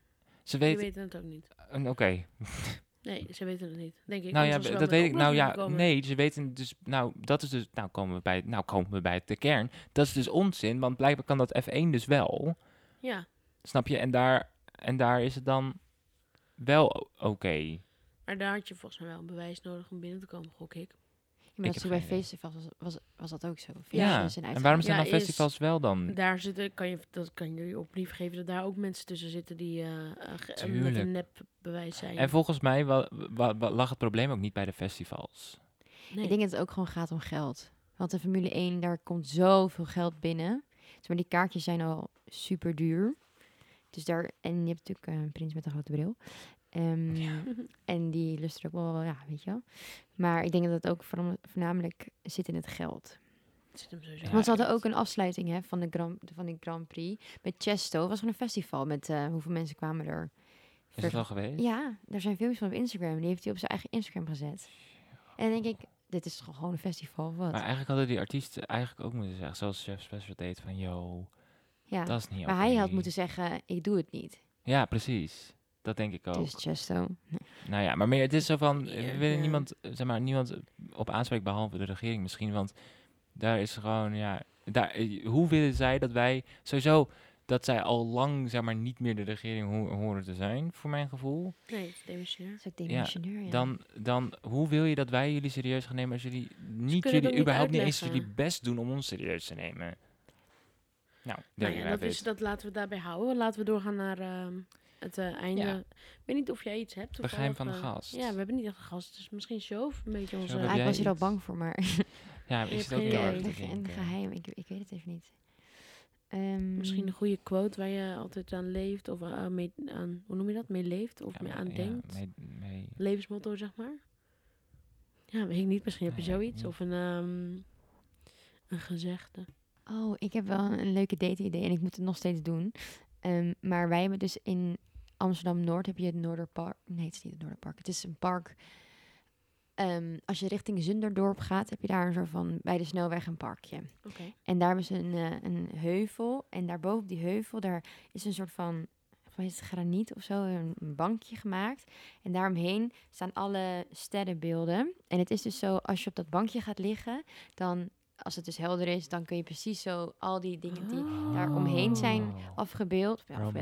Ze weten. weten het ook niet. Oké. Nee, ze weten het niet, denk ik. Nou ja, dat weet ik. Nou ja, nee, ze weten dus. Nou, dat is dus. Nou komen we bij. Nou komen we bij de kern. Dat is dus onzin, want blijkbaar kan dat F1 dus wel. Ja, Snap je? En daar, en daar is het dan wel oké. maar daar had je volgens mij wel een bewijs nodig om binnen te komen, gok ik. Maar Ik dat is bij festivals was, was, was dat ook zo. Ja, en waarom zijn Ja, dan is- festivals wel dan? Daar zitten, kan je, dat kan je op brief geven dat daar ook mensen tussen zitten die eh, met een nep bewijs zijn. En volgens mij wa- wa- wa- lag het probleem ook niet bij de festivals. nee. Ik denk dat het ook gewoon gaat om geld. Want de Formule 1, daar komt zoveel geld binnen. Dus maar die kaartjes zijn al super duur. Dus daar, en je hebt natuurlijk een prins met een grote bril. Ehm, En die lust er ook wel, ja, weet je wel. Maar ik denk dat het ook voornamelijk zit in het geld. Ja, Want ze hadden ook een afsluiting hè, van, de Grand, van de Grand Prix met Chesto. Het was gewoon een festival met eh, hoeveel mensen kwamen er. Is dat al geweest? Ja, daar zijn filmpjes van op Instagram. Die heeft hij op zijn eigen Instagram gezet. En dan denk ik, dit is toch gewoon een festival, wat? Maar eigenlijk hadden die artiesten eigenlijk ook moeten zeggen, zoals Chef Special deed, van yo, ja. dat is niet Maar hij had moeten zeggen, ik doe het niet. Ja, precies. Dat denk ik ook. Dus Chesto. Nou ja, maar meer, het is zo van, eh, Ja, we willen ja. niemand, eh, zeg maar, niemand eh, op aanspreken behalve de regering misschien, want daar is gewoon, ja, daar, eh, hoe willen zij dat wij, sowieso, dat zij al lang, zeg maar, niet meer de regering ho- horen te zijn, voor mijn gevoel, Nee, het is demissionair. Dat is ook demissionair, ja. dan, dan, hoe wil je dat wij jullie serieus gaan nemen als jullie niet, het jullie niet überhaupt niet eens jullie best doen om ons serieus te nemen? Nou, Nou ja, you dat, is, dat laten we daarbij houden. Laten we doorgaan naar ehm, het eh, einde. Ja. Ik weet niet of jij iets hebt. Het geheim van de eh, gast. Ja, we hebben niet echt een gast. Dus misschien show of een beetje onze... heb Ah, was hier al iets? bang voor, maar Ja, Je ik hebt zit ook heel idee. erg te een geheim. Ik, ik weet het even niet. Ehm, Misschien een goede quote waar je altijd aan leeft. Of eh, mee, aan, hoe noem je dat? Mee leeft? Of Ja, mee aan ja, denkt. mee- mee- Levensmotto, zeg maar. Ja, weet ik niet. Misschien heb je Nee, zoiets. Of een, ehm, een gezegde. Oh, ik heb wel een leuke date-idee en ik moet het nog steeds doen. Ehm, maar wij hebben dus in Amsterdam-Noord heb je het Noorderpark. Nee, het is niet het Noorderpark. Het is een park. Ehm, als je richting Zunderdorp gaat, heb je daar een soort van bij de snelweg een parkje. Oké. En daar hebben ze een, eh, een heuvel. En daarboven op die heuvel, daar is een soort van, is het graniet of zo, een bankje gemaakt. En daaromheen staan alle sterrenbeelden. En het is dus zo, als je op dat bankje gaat liggen, dan, als het dus helder is, dan kun je precies zo al die dingen die daar omheen zijn Oh, afgebeeld, ja,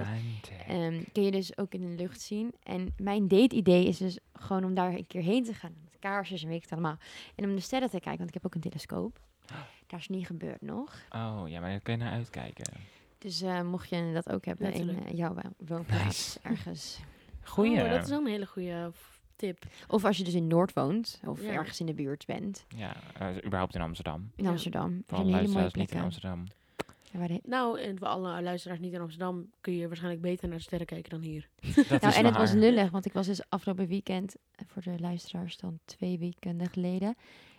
ehm, kun je dus ook in de lucht zien. En mijn date-idee is dus gewoon om daar een keer heen te gaan. Met kaarsjes en weet ik het allemaal. En om de sterren te kijken, want ik heb ook een telescoop. Daar is niet gebeurd nog. Oh, ja, maar daar kun je naar uitkijken. Dus eh, mocht je dat ook hebben in eh, jouw wo- woonplaats Nice. ergens. Goeie. Oh, dat is wel een hele goede tip. Of als je dus in Noord woont, of Ja. ergens in de buurt bent. Ja, eh, überhaupt in Amsterdam. In Ja. Amsterdam. Er hele mooie luisteraars niet in. Amsterdam. Ja, waar de- Nou, en voor alle luisteraars niet in Amsterdam kun je waarschijnlijk beter naar de sterren kijken dan hier. Dat Nou, is en het was lullig, want ik was dus afgelopen weekend, eh, voor de luisteraars dan twee weekenden geleden,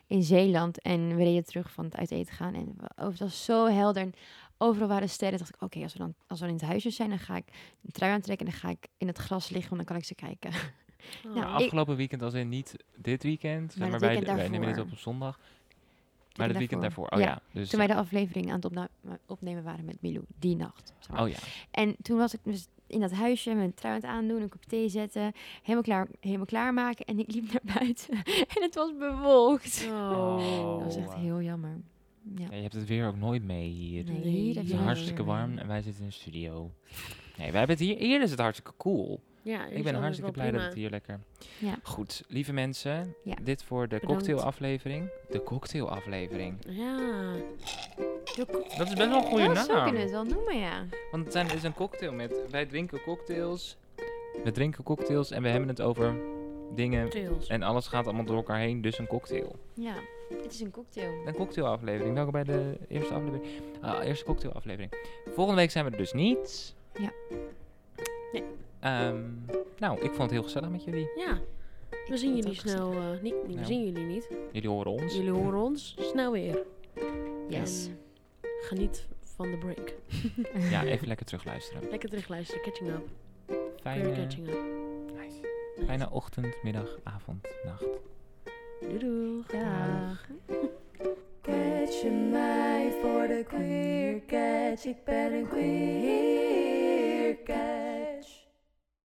in Zeeland. En we reden terug van het uit eten gaan. En we- oh, het was zo helder. En overal waren sterren. dacht ik, oké, als we dan als we in het huisje zijn, dan ga ik een trui aantrekken. En dan ga ik in het gras liggen, want dan kan ik ze kijken. Oh. Nou, afgelopen weekend als in niet dit weekend, zeg Maar maar het wij, weekend wij nemen dit daarvoor. op op zondag. Maar het weekend daarvoor. Oh Ja, ja. Dus, Toen wij de aflevering aan het opna- opnemen waren met Milou, die nacht. zeg maar. oh ja. En toen was ik dus in dat huisje mijn trui aan het aandoen, een kop thee zetten, helemaal, klaar, helemaal klaarmaken. En ik liep naar buiten en het was bewolkt. Oh. Dat was echt heel jammer. Ja. Ja, je hebt het weer ook nooit mee hier. Nee, Het is hartstikke warm en wij zitten in een studio. Nee, wij hebben het hier. Hier is het hartstikke cool. Ja, Ik ben hartstikke blij dat het hier lekker. Ja. Goed, lieve mensen, Ja. dit voor de cocktailaflevering. De cocktailaflevering. Ja. Dat is best wel een goede Ja, zo kunnen we naam. het wel noemen, ja. Want het zijn, is een cocktail met. Wij drinken cocktails We drinken cocktails en we hebben het over dingen. En alles gaat allemaal door elkaar heen, dus een cocktail. Ja, het is een cocktail. Een cocktailaflevering. Welkom bij de eerste aflevering. Ah, eerste cocktailaflevering. Volgende week zijn we er dus niet. Ja. Nee. Ehm, nou, ik vond het heel gezellig met jullie. Ja, we zien jullie snel. eh, niet, niet, Nou. We zien jullie niet. Jullie horen ons. Jullie horen ons snel weer. Yes. En geniet van de break. Ja, even lekker terugluisteren. Lekker terugluisteren. Catching up. Fijne, catching up. nice. Fijne ochtend, middag, avond, nacht. Doei doei. Dag. Catch je mij voor de queer catch, ik ben een queer catch.